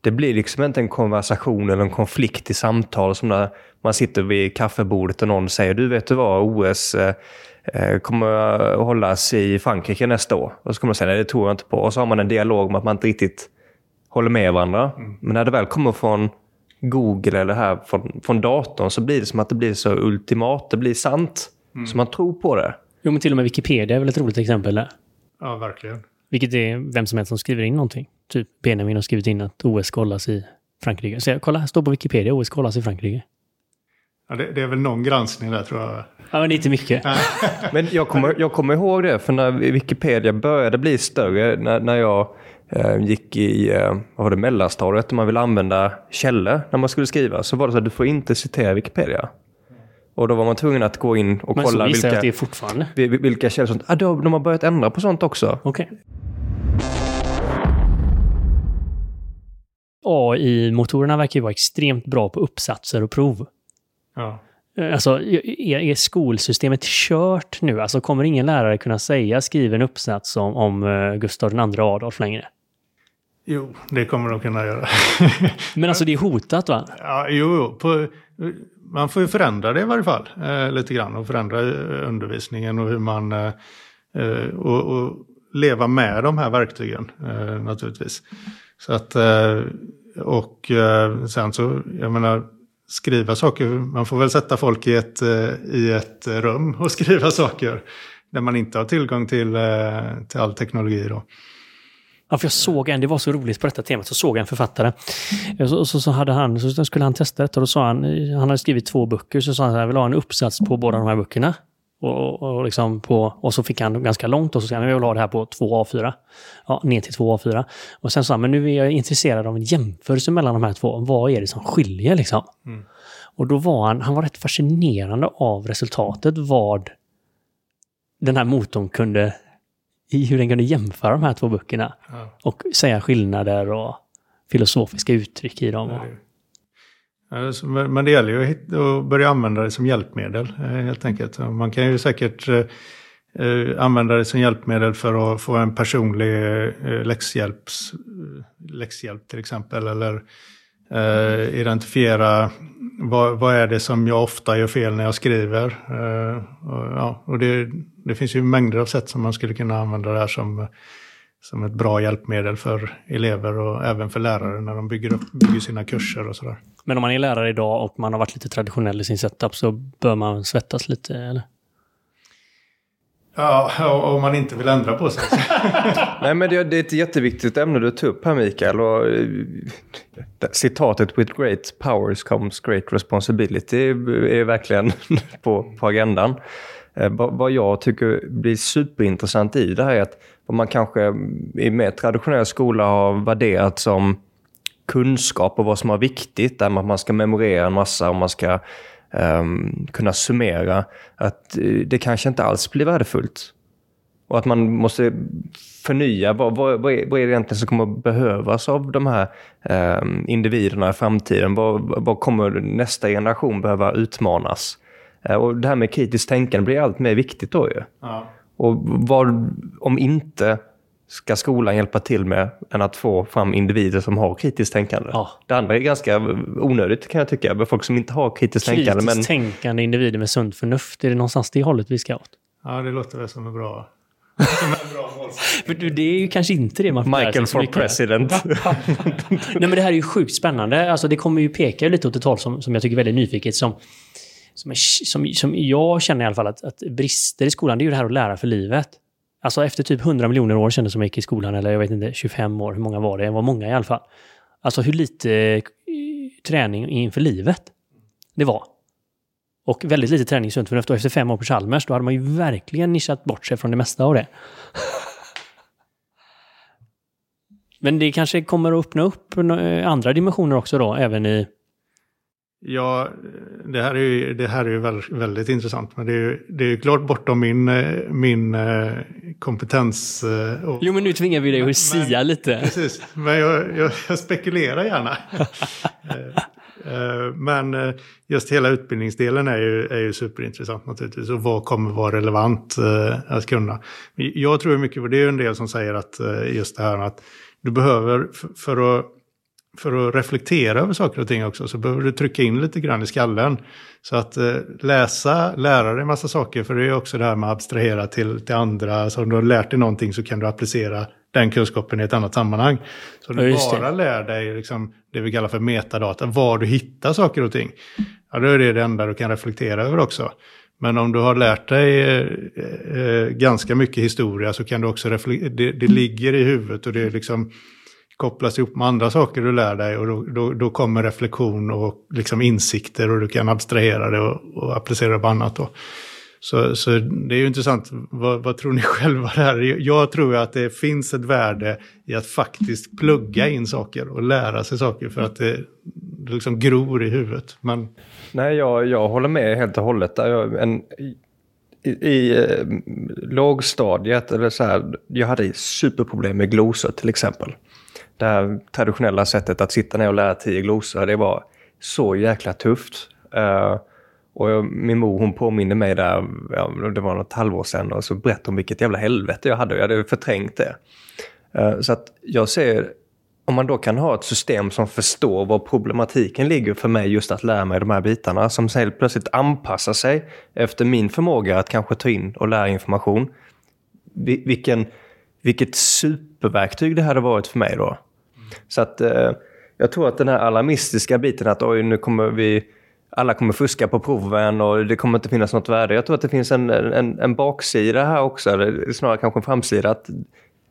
det blir liksom inte en konversation eller en konflikt i samtal som när man sitter vid kaffebordet och någon säger du vet du vad OS eh, kommer att hållas i Frankrike nästa år. Och så kommer man säga nej det tror jag inte på. Och så har man en dialog om att man inte riktigt håller med varandra. Mm. Men när det väl kommer från Google eller här från, från datorn så blir det som att det blir så ultimat. Det blir sant. Mm. Så man tror på det. Jo, men till och med Wikipedia är väl ett roligt exempel där. Ja, verkligen. Vilket är vem som helst som skriver in någonting. Typ Benjamin har skrivit in att OS ska hållas i Frankrike. Så jag, kolla, här står på Wikipedia OS ska hållas i Frankrike. Ja, det, det, är väl någon granskning där tror jag. Ja, men inte mycket. men jag kommer, jag kommer ihåg det, för när Wikipedia började bli större, när, när jag eh, gick i eh, vad var det, mellanstadiet och man ville använda källor när man skulle skriva, så var det så att du får inte citera Wikipedia. Och då var man tvungen att gå in och men kolla så vilka, att det är fortfarande. vilka källor som... Ah, de, de har börjat ändra på sånt också. Okej. Okay. AI-motorerna verkar ju vara extremt bra på uppsatser och prov. Ja. Eh, alltså, är, är skolsystemet kört nu? Alltså, kommer ingen lärare kunna säga skriv en uppsats om, om uh, Gustav II Adolf längre? Jo, det kommer de kunna göra. Men alltså det är hotat va? Ja, jo, på, man får ju förändra det i varje fall eh, lite grann och förändra eh, undervisningen och hur man eh, och, och, leva med de här verktygen eh, naturligtvis. Så att och sen så, jag menar skriva saker. Man får väl sätta folk i ett, eh, i ett rum och skriva saker. Där man inte har tillgång till, eh, till all teknologi då. Ja, för jag såg en, det var så roligt på detta temat, så såg jag en författare. Så, så, så, hade han, så skulle han testa detta och då sa han, han hade skrivit två böcker, så sa han att jag vill ha en uppsats på båda de här böckerna. Och, och, liksom på, och så fick han ganska långt och så sa han, jag vill ha det här på två A4. Ja, ner till två A4. Och sen sa han, men nu är jag intresserad av en jämförelse mellan de här två. Vad är det som skiljer liksom? Mm. Och då var han, han var rätt fascinerande av resultatet, vad den här motorn kunde, hur den kunde jämföra de här två böckerna. Ja. Och säga skillnader och filosofiska uttryck i dem. Men det gäller ju att börja använda det som hjälpmedel eh, helt enkelt. Man kan ju säkert eh, eh, använda det som hjälpmedel för att få en personlig läxhjälps, läxhjälp till exempel. Eller identifiera vad, vad, är det som jag ofta gör fel när jag skriver. ja, och det, det finns ju mängder av sätt som man skulle kunna använda det här som som ett bra hjälpmedel för elever och även för lärare när de bygger, upp, bygger sina kurser och sådär. Men om man är lärare idag och man har varit lite traditionell i sin setup så bör man svettas lite, eller? Ja, om man inte vill ändra på sig. Nej, men det, det, är ett jätteviktigt ämne du tog upp här, Mikael. Och, eh, citatet “With great powers comes great responsibility” är verkligen på, på agendan. Eh, vad jag tycker blir superintressant i det här är att vad man kanske i mer traditionell skola har värderat som kunskap och vad som är viktigt, där man ska memorera en massa och man ska um, kunna summera, att eh, det kanske inte alls blir värdefullt. Och att man måste förnya, vad, vad, vad, är, vad är det egentligen som kommer att behövas av de här um, individerna i framtiden? Vad, vad kommer nästa generation behöva utmanas? Uh, och det här med kritiskt tänkande blir allt mer viktigt då ju. Ja. Och vad, om inte, ska skolan hjälpa till med än att få fram individer som har kritiskt tänkande? Ja. Det andra är ganska onödigt kan jag tycka, med folk som inte har kritiskt, kritiskt tänkande. Kritiskt men... tänkande individer med sunt förnuft, är det någonstans det hållet vi ska åt? Ja, det låter väl som en bra För det är ju kanske inte det man får Michael for president. Nej men det här är ju sjukt spännande. Alltså det kommer ju peka lite åt ett håll som, som jag tycker är väldigt nyfiket. Som, som, som, som jag känner i alla fall att, att brister i skolan, det är ju det här att lära för livet. Alltså efter typ 100 miljoner år kändes som jag gick i skolan, eller jag vet inte, 25 år, hur många var det? Det var många i alla fall. Alltså hur lite eh, träning inför livet det var. Och väldigt lite träning sunt förnuft. Och efter fem år på Chalmers, då hade man ju verkligen nischat bort sig från det mesta av det. Men det kanske kommer att öppna upp andra dimensioner också då, även i Ja, det här är ju, det här är ju väldigt, väldigt intressant. Men det är ju det är klart bortom min, min eh, kompetens. Eh, och, jo, men nu tvingar vi dig att sia lite. Precis, men jag, jag, jag spekulerar gärna. Eh, men just hela utbildningsdelen är ju, är ju superintressant naturligtvis. Och vad kommer vara relevant att kunna? Jag tror mycket på det. är en del som säger att just det här att du behöver för att för att reflektera över saker och ting också så behöver du trycka in lite grann i skallen. Så att eh, läsa, lära dig massa saker, för det är också det här med att abstrahera till, till andra. Så om du har lärt dig någonting så kan du applicera den kunskapen i ett annat sammanhang. Så du ja, bara lär dig liksom, det vi kallar för metadata, var du hittar saker och ting. Ja, då är det det enda du kan reflektera över också. Men om du har lärt dig eh, eh, ganska mycket historia så kan du också reflektera, det, det ligger i huvudet och det är liksom kopplas ihop med andra saker du lär dig och då, då, då kommer reflektion och liksom insikter och du kan abstrahera det och, och applicera det på annat. Då. Så, så det är ju intressant, vad, vad tror ni själva där? Jag tror att det finns ett värde i att faktiskt plugga in saker och lära sig saker för att det, det liksom gror i huvudet. Men... Nej, jag, jag håller med helt och hållet. En, i, i eh, lågstadiet, eller så här, jag hade superproblem med glosor till exempel det här traditionella sättet att sitta ner och lära tio glosor, det var så jäkla tufft. Uh, och jag, min mor hon påminde mig där, ja, det var något halvår sedan, och så berättade hon vilket jävla helvete jag hade. Jag hade förträngt det. Uh, så att jag ser, om man då kan ha ett system som förstår var problematiken ligger för mig just att lära mig de här bitarna, som sen plötsligt anpassar sig efter min förmåga att kanske ta in och lära information. Vilken, vilket superverktyg det hade varit för mig då. Så att eh, jag tror att den här alarmistiska biten att oj, nu kommer vi alla kommer fuska på proven och det kommer inte finnas något värde. Jag tror att det finns en, en, en baksida här också, eller snarare kanske en framsida. Att,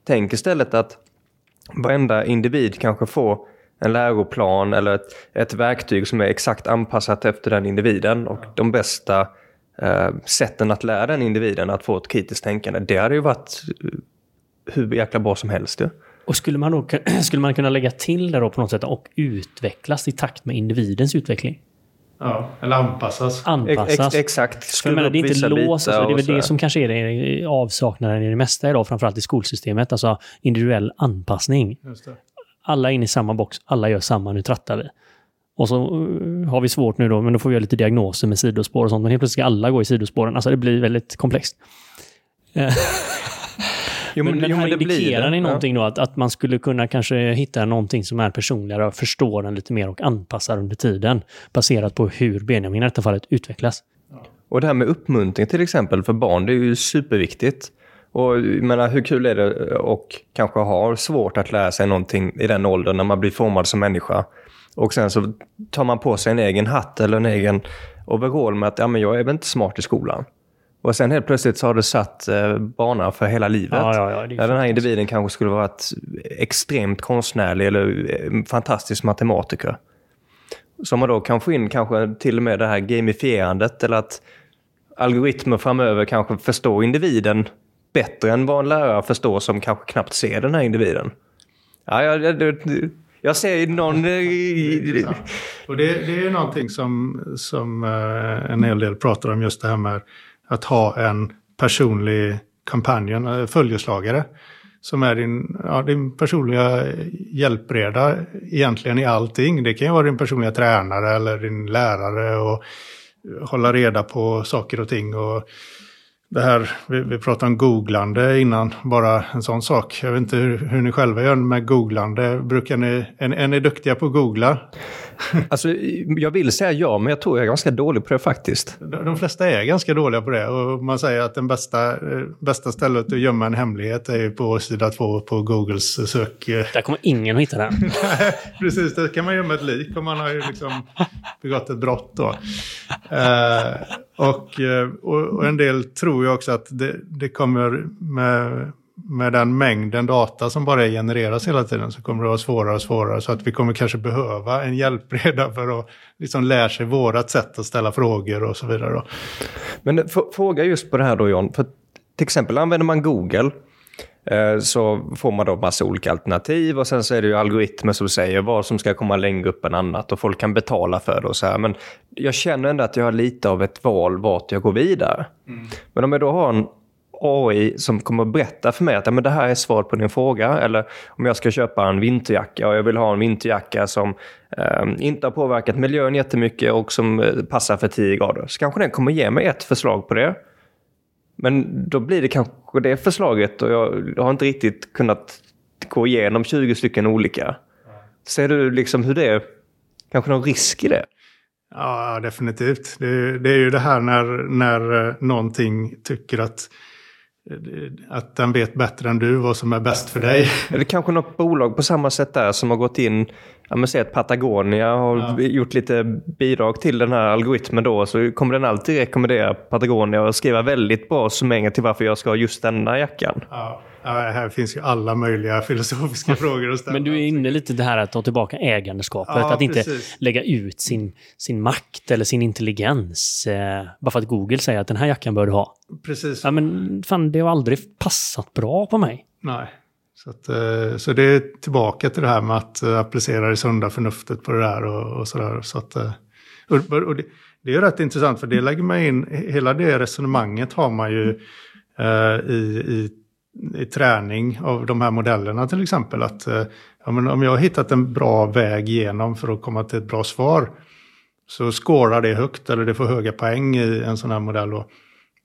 tänk istället att varenda individ kanske får en läroplan eller ett, ett verktyg som är exakt anpassat efter den individen. Och de bästa eh, sätten att lära den individen att få ett kritiskt tänkande, det hade ju varit eh, hur jäkla bra som helst. Ja. Och skulle man, då, skulle man kunna lägga till det då på något sätt och utvecklas i takt med individens utveckling? Ja, eller anpassas. Anpassas. Ex, exakt. För menar, det är inte lås, alltså, det är väl det som kanske är det, avsaknaden i det mesta idag, framförallt i skolsystemet. Alltså individuell anpassning. Alla är inne i samma box, alla gör samma, nu trattar vi. Och så eh, har vi svårt nu då, men då får vi göra lite diagnoser med sidospår och sånt. Men helt plötsligt ska alla gå i sidospåren. Alltså det blir väldigt komplext. Jo, men, men jo, här blir indikerar ni någonting då? Att, att man skulle kunna kanske hitta någonting som är personligare och förstår den lite mer och anpassar under tiden. Baserat på hur Benjamin i detta fallet utvecklas. Och det här med uppmuntring till exempel för barn, det är ju superviktigt. Och jag menar, hur kul är det och kanske har svårt att lära sig någonting i den åldern när man blir formad som människa. Och sen så tar man på sig en egen hatt eller en egen overall med att ja, men jag är väl inte smart i skolan. Och sen helt plötsligt så har det satt eh, bana för hela livet. Ja, ja, ja, det den här individen kanske skulle vara ett extremt konstnärlig eller eh, fantastisk matematiker. Så man då kan få in kanske till och med det här gamifierandet eller att algoritmer framöver kanske förstår individen bättre än vad en lärare förstår som kanske knappt ser den här individen. Ja, jag, jag, jag ser någon... Intressant. Och det, det är ju någonting som, som eh, en hel del pratar om, just det här med att ha en personlig companion, eh, följeslagare. Som är din, ja, din personliga hjälpreda egentligen i allting. Det kan ju vara din personliga tränare eller din lärare och hålla reda på saker och ting. Och det här, vi, vi pratade om googlande innan, bara en sån sak. Jag vet inte hur, hur ni själva gör med googlande. Brukar ni, är, är ni duktiga på att googla? Alltså, jag vill säga ja, men jag tror jag är ganska dålig på det faktiskt. De de flesta är ganska dåliga på det och man säger att den bästa, eh, bästa stället att gömma en hemlighet är ju på sida två på Googles sök. eh. Där kommer ingen att hitta den. Precis, det kan man gömma ett lik om man har ju liksom begått ett brott då. Eh, Eh, och, och, en del tror ju också att det, det kommer med, med den mängden data som bara genereras hela tiden så kommer det vara svårare och svårare så att vi kommer kanske behöva en hjälpreda för att liksom lära sig vårat sätt att ställa frågor och så vidare. Då. Men fråga just på det här då John. För till exempel använder man Google så får man då massa olika alternativ och sen så är det ju algoritmer som säger vad som ska komma längre upp än annat och folk kan betala för det och så här. Men jag känner ändå att jag har lite av ett val vart jag går vidare. Men om jag då har en AI som kommer att berätta för mig att ja, men det här är svaret på din fråga. Eller om jag ska köpa en vinterjacka och jag vill ha en vinterjacka som eh, inte har påverkat miljön jättemycket och som eh, passar för 10 grader. Så kanske den kommer ge mig ett förslag på det. Men då blir det kanske det förslaget och jag, har inte riktigt kunnat gå igenom 20 stycken olika. Ser du liksom hur det är? Kanske någon risk i det? Ja, definitivt. Det, det är ju det här när, när eh, någonting tycker att, eh, att den vet bättre än du vad som är bäst för dig. Eller kanske något bolag på samma sätt där som har gått in, ja men säg att Patagonia har gjort lite bidrag till den här algoritmen då, så kommer den alltid rekommendera Patagonia och skriva väldigt bra summeringar till varför jag ska ha just denna jackan. Ja, ja, här finns ju alla möjliga filosofiska frågor att ställa. Men du är inne lite det här att ta tillbaka ägandeskapet. Ja, att inte precis. lägga ut sin, sin makt eller sin intelligens. Eh, bara för att Google säger att den här jackan bör du ha. Precis. Ja, men fan, det har aldrig passat bra på mig. Nej. Så, att, eh, så det är tillbaka till det här med att eh, applicera det sunda förnuftet på det där och, och sådär. Så att, eh, och, och det, det är rätt intressant för det lägger man in, hela det resonemanget har man ju eh, i, i, i träning av de här modellerna till exempel. Att eh, ja, men om jag har hittat en bra väg igenom för att komma till ett bra svar så skårar det högt eller det får höga poäng i en sån här modell. Då.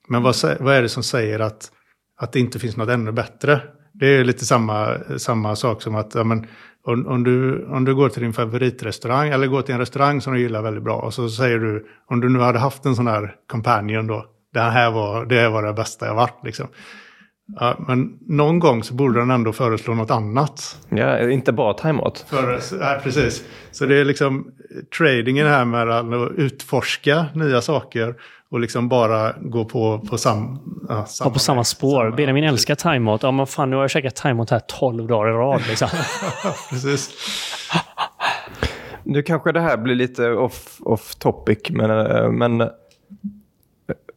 Men vad, vad är det som säger att, att det inte finns något ännu bättre? Det är lite samma, samma sak som att ja, men, om, om, du, om du går till din favoritrestaurang eller går till en restaurang som du gillar väldigt bra och så säger du om du nu hade haft en sån här companion då. Det här var det, var det bästa jag varit liksom. Ja, men någon gång så borde den ändå föreslå något annat. Ja, inte bara timeout. Precis. Så det är liksom tradingen här med att utforska nya saker och liksom bara gå på, på, sam, ja, Ja, på samma spår. Benjamin älskar timeout. Ja, men fan, nu har jag käkat timeout här 12 dagar i rad. Liksom. Precis. Nu kanske det här blir lite off, off topic, men, eh, men eh,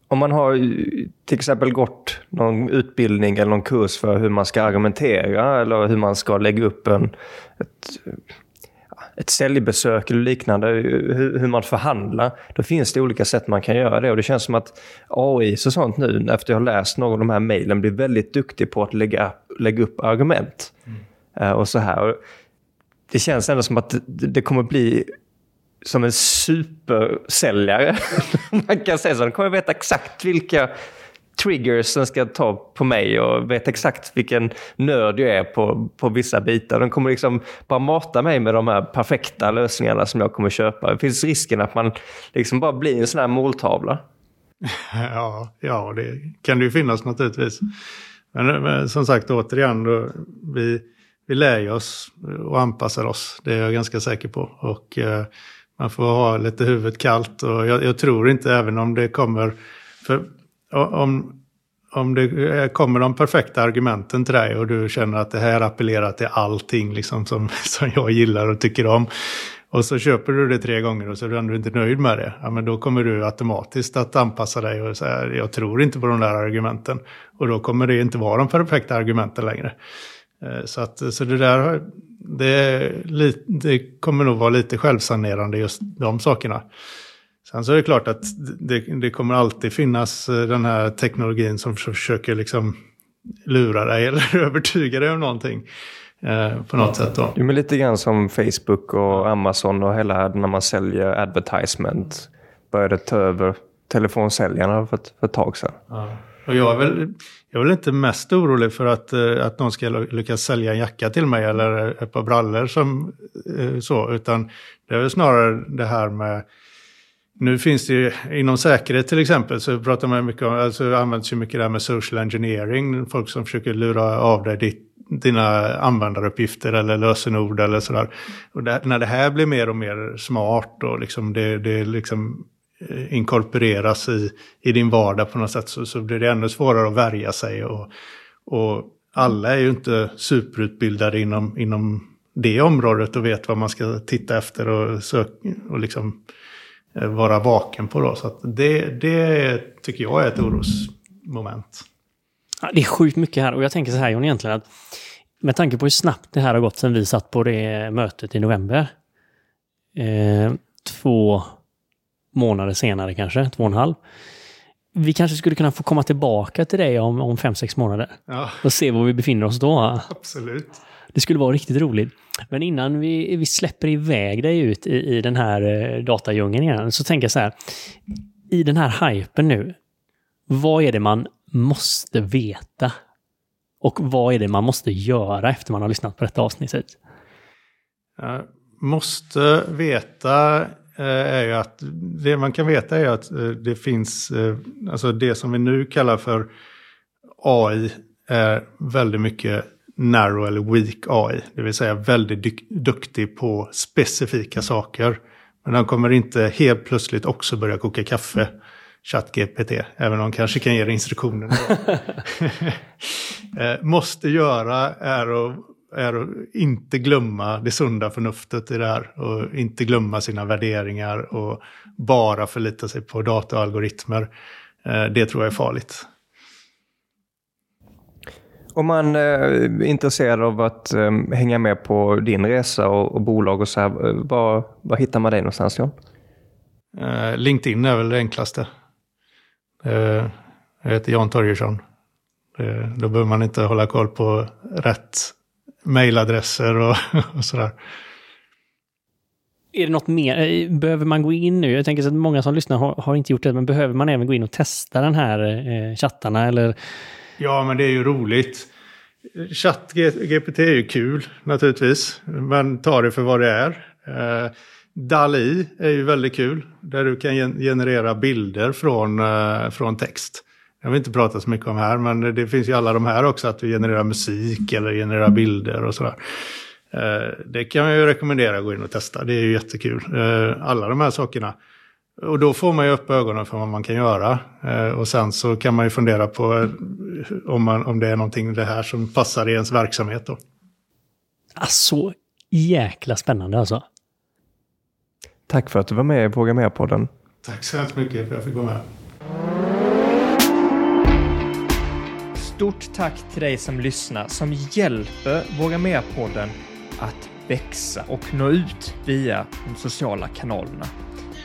om man har ju till exempel gått någon utbildning eller någon kurs för hur man ska argumentera eller hur man ska lägga upp en, ett, ett säljbesök eller liknande, hur, hur man förhandlar. Då finns det olika sätt man kan göra det och det känns som att AI och sånt nu, efter jag har läst någon av de här mejlen, blir väldigt duktig på att lägga, lägga upp argument. Eh, och så här. Det känns ändå som att det, det kommer bli som en supersäljare. Man kan säga så. De kommer veta exakt vilka triggers den ska ta på mig och vet exakt vilken nörd jag är på, på vissa bitar. Den kommer liksom bara mata mig med de här perfekta lösningarna som jag kommer köpa. Det finns risken att man liksom bara blir en sån här måltavla. Ja, ja det kan det ju finnas naturligtvis. Men, men som sagt, återigen, då, vi, vi lär oss och anpassar oss. Det är jag ganska säker på. Och eh, man får ha lite huvudet kallt. Och jag, jag, tror inte, även om det kommer... För om, om det eh, kommer de perfekta argumenten till dig och du känner att det här appellerar till allting liksom som, som jag gillar och tycker om. Och så köper du det tre gånger och så är du ändå inte nöjd med det. Ja, men då kommer du automatiskt att anpassa dig och säga jag tror inte på de där argumenten. Och då kommer det inte vara de perfekta argumenten längre. Eh, så, att, så det där det, det kommer nog vara lite självsanerande just de sakerna. Sen så är det klart att det, det, kommer alltid finnas eh, den här teknologin som försöker liksom lura dig eller övertyga dig om någonting. Eh, på något sätt då. Jo, men lite grann som Facebook och Amazon och hela när man säljer advertisement började ta över telefonsäljarna för ett, för ett tag sedan. Ja. Och jag är, väl, jag är väl inte mest orolig för att, eh, att någon ska lyckas sälja en jacka till mig eller ett par brallor som eh, så, utan det är väl snarare det här med nu finns det ju inom säkerhet till exempel så pratar man mycket om, alltså används ju mycket det här med social engineering, folk som försöker lura av dig ditt, dina användaruppgifter eller lösenord eller sådär. Och det, när det här blir mer och mer smart och liksom det, det liksom eh, inkorporeras i, i din vardag på något sätt så, så blir det ännu svårare att värja sig. Och, och alla är ju inte superutbildade inom, inom det området och vet vad man ska titta efter och, sök, och liksom Eh, vara vaken på. Då. Så det, det tycker jag är ett orosmoment. Ja, det är sjukt mycket här och jag tänker så här John egentligen att med tanke på hur snabbt det här har gått sedan vi satt på det mötet i november. Eh, två månader senare kanske, två och en halv. Vi kanske skulle kunna få komma tillbaka till dig om, om fem, sex månader. Ja. Och se var vi befinner oss då. Absolut. Det skulle vara riktigt roligt. Men innan vi, vi släpper iväg dig ut i, i den här eh, datadjungeln igen, så tänker jag så här. I den här hypen nu, vad är det man måste veta? Och vad är det man måste göra efter man har lyssnat på detta avsnittet? Uh, måste veta eh, är ju att det man kan veta är att eh, det finns, eh, alltså det som vi nu kallar för AI är väldigt mycket narrow eller weak AI. Det vill säga väldigt duktig på specifika saker. Men den kommer inte helt plötsligt också börja koka kaffe. ChatGPT, även om de kanske kan ge dig instruktioner. Eh, måste göra är att, är att inte glömma det sunda förnuftet i det här. Och inte glömma sina värderingar och bara förlita sig på data och algoritmer. Eh, det tror jag är farligt. Om man är intresserad av att eh, hänga med på din resa och, bolag och så här, eh, var, var hittar man dig någonstans John? LinkedIn är väl det enklaste. Jag heter Jan Torgersson. Då behöver man inte hålla koll på rätt mejladresser och, och sådär. Är det något mer? Behöver man gå in nu? Jag tänker att många som lyssnar har, har, inte gjort det, men behöver man även gå in och testa den här eh, chattarna? Eller Ja, men det är ju roligt. ChatGPT är ju kul naturligtvis. Men ta det för vad det är. Eh, DALI är ju väldigt kul. Där du kan generera bilder från, eh, från text. Jag vill inte prata så mycket om här, men det finns ju alla de här också. Att du genererar musik eller genererar bilder och sådär. Eh, det kan jag ju rekommendera att gå in och testa. Det är ju jättekul. Eh, alla de här sakerna. Och då får man ju upp ögonen för vad man kan göra. Eh, och sen så kan man ju fundera på eh, om, man, om det är någonting det här som passar i ens verksamhet då. Alltså, jäkla spännande alltså. Tack för att du var med i Våga Mer-podden. Tack så hemskt mycket för att jag fick vara med. Stort tack till dig som lyssnar, som hjälper Våga Mer-podden att växa och nå ut via de sociala kanalerna.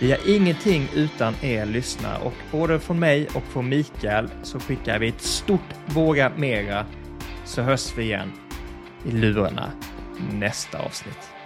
Vi har ingenting utan er lyssnare och både från mig och från Mikael så skickar vi ett stort Våga Mera så hörs vi igen i lurarna nästa avsnitt.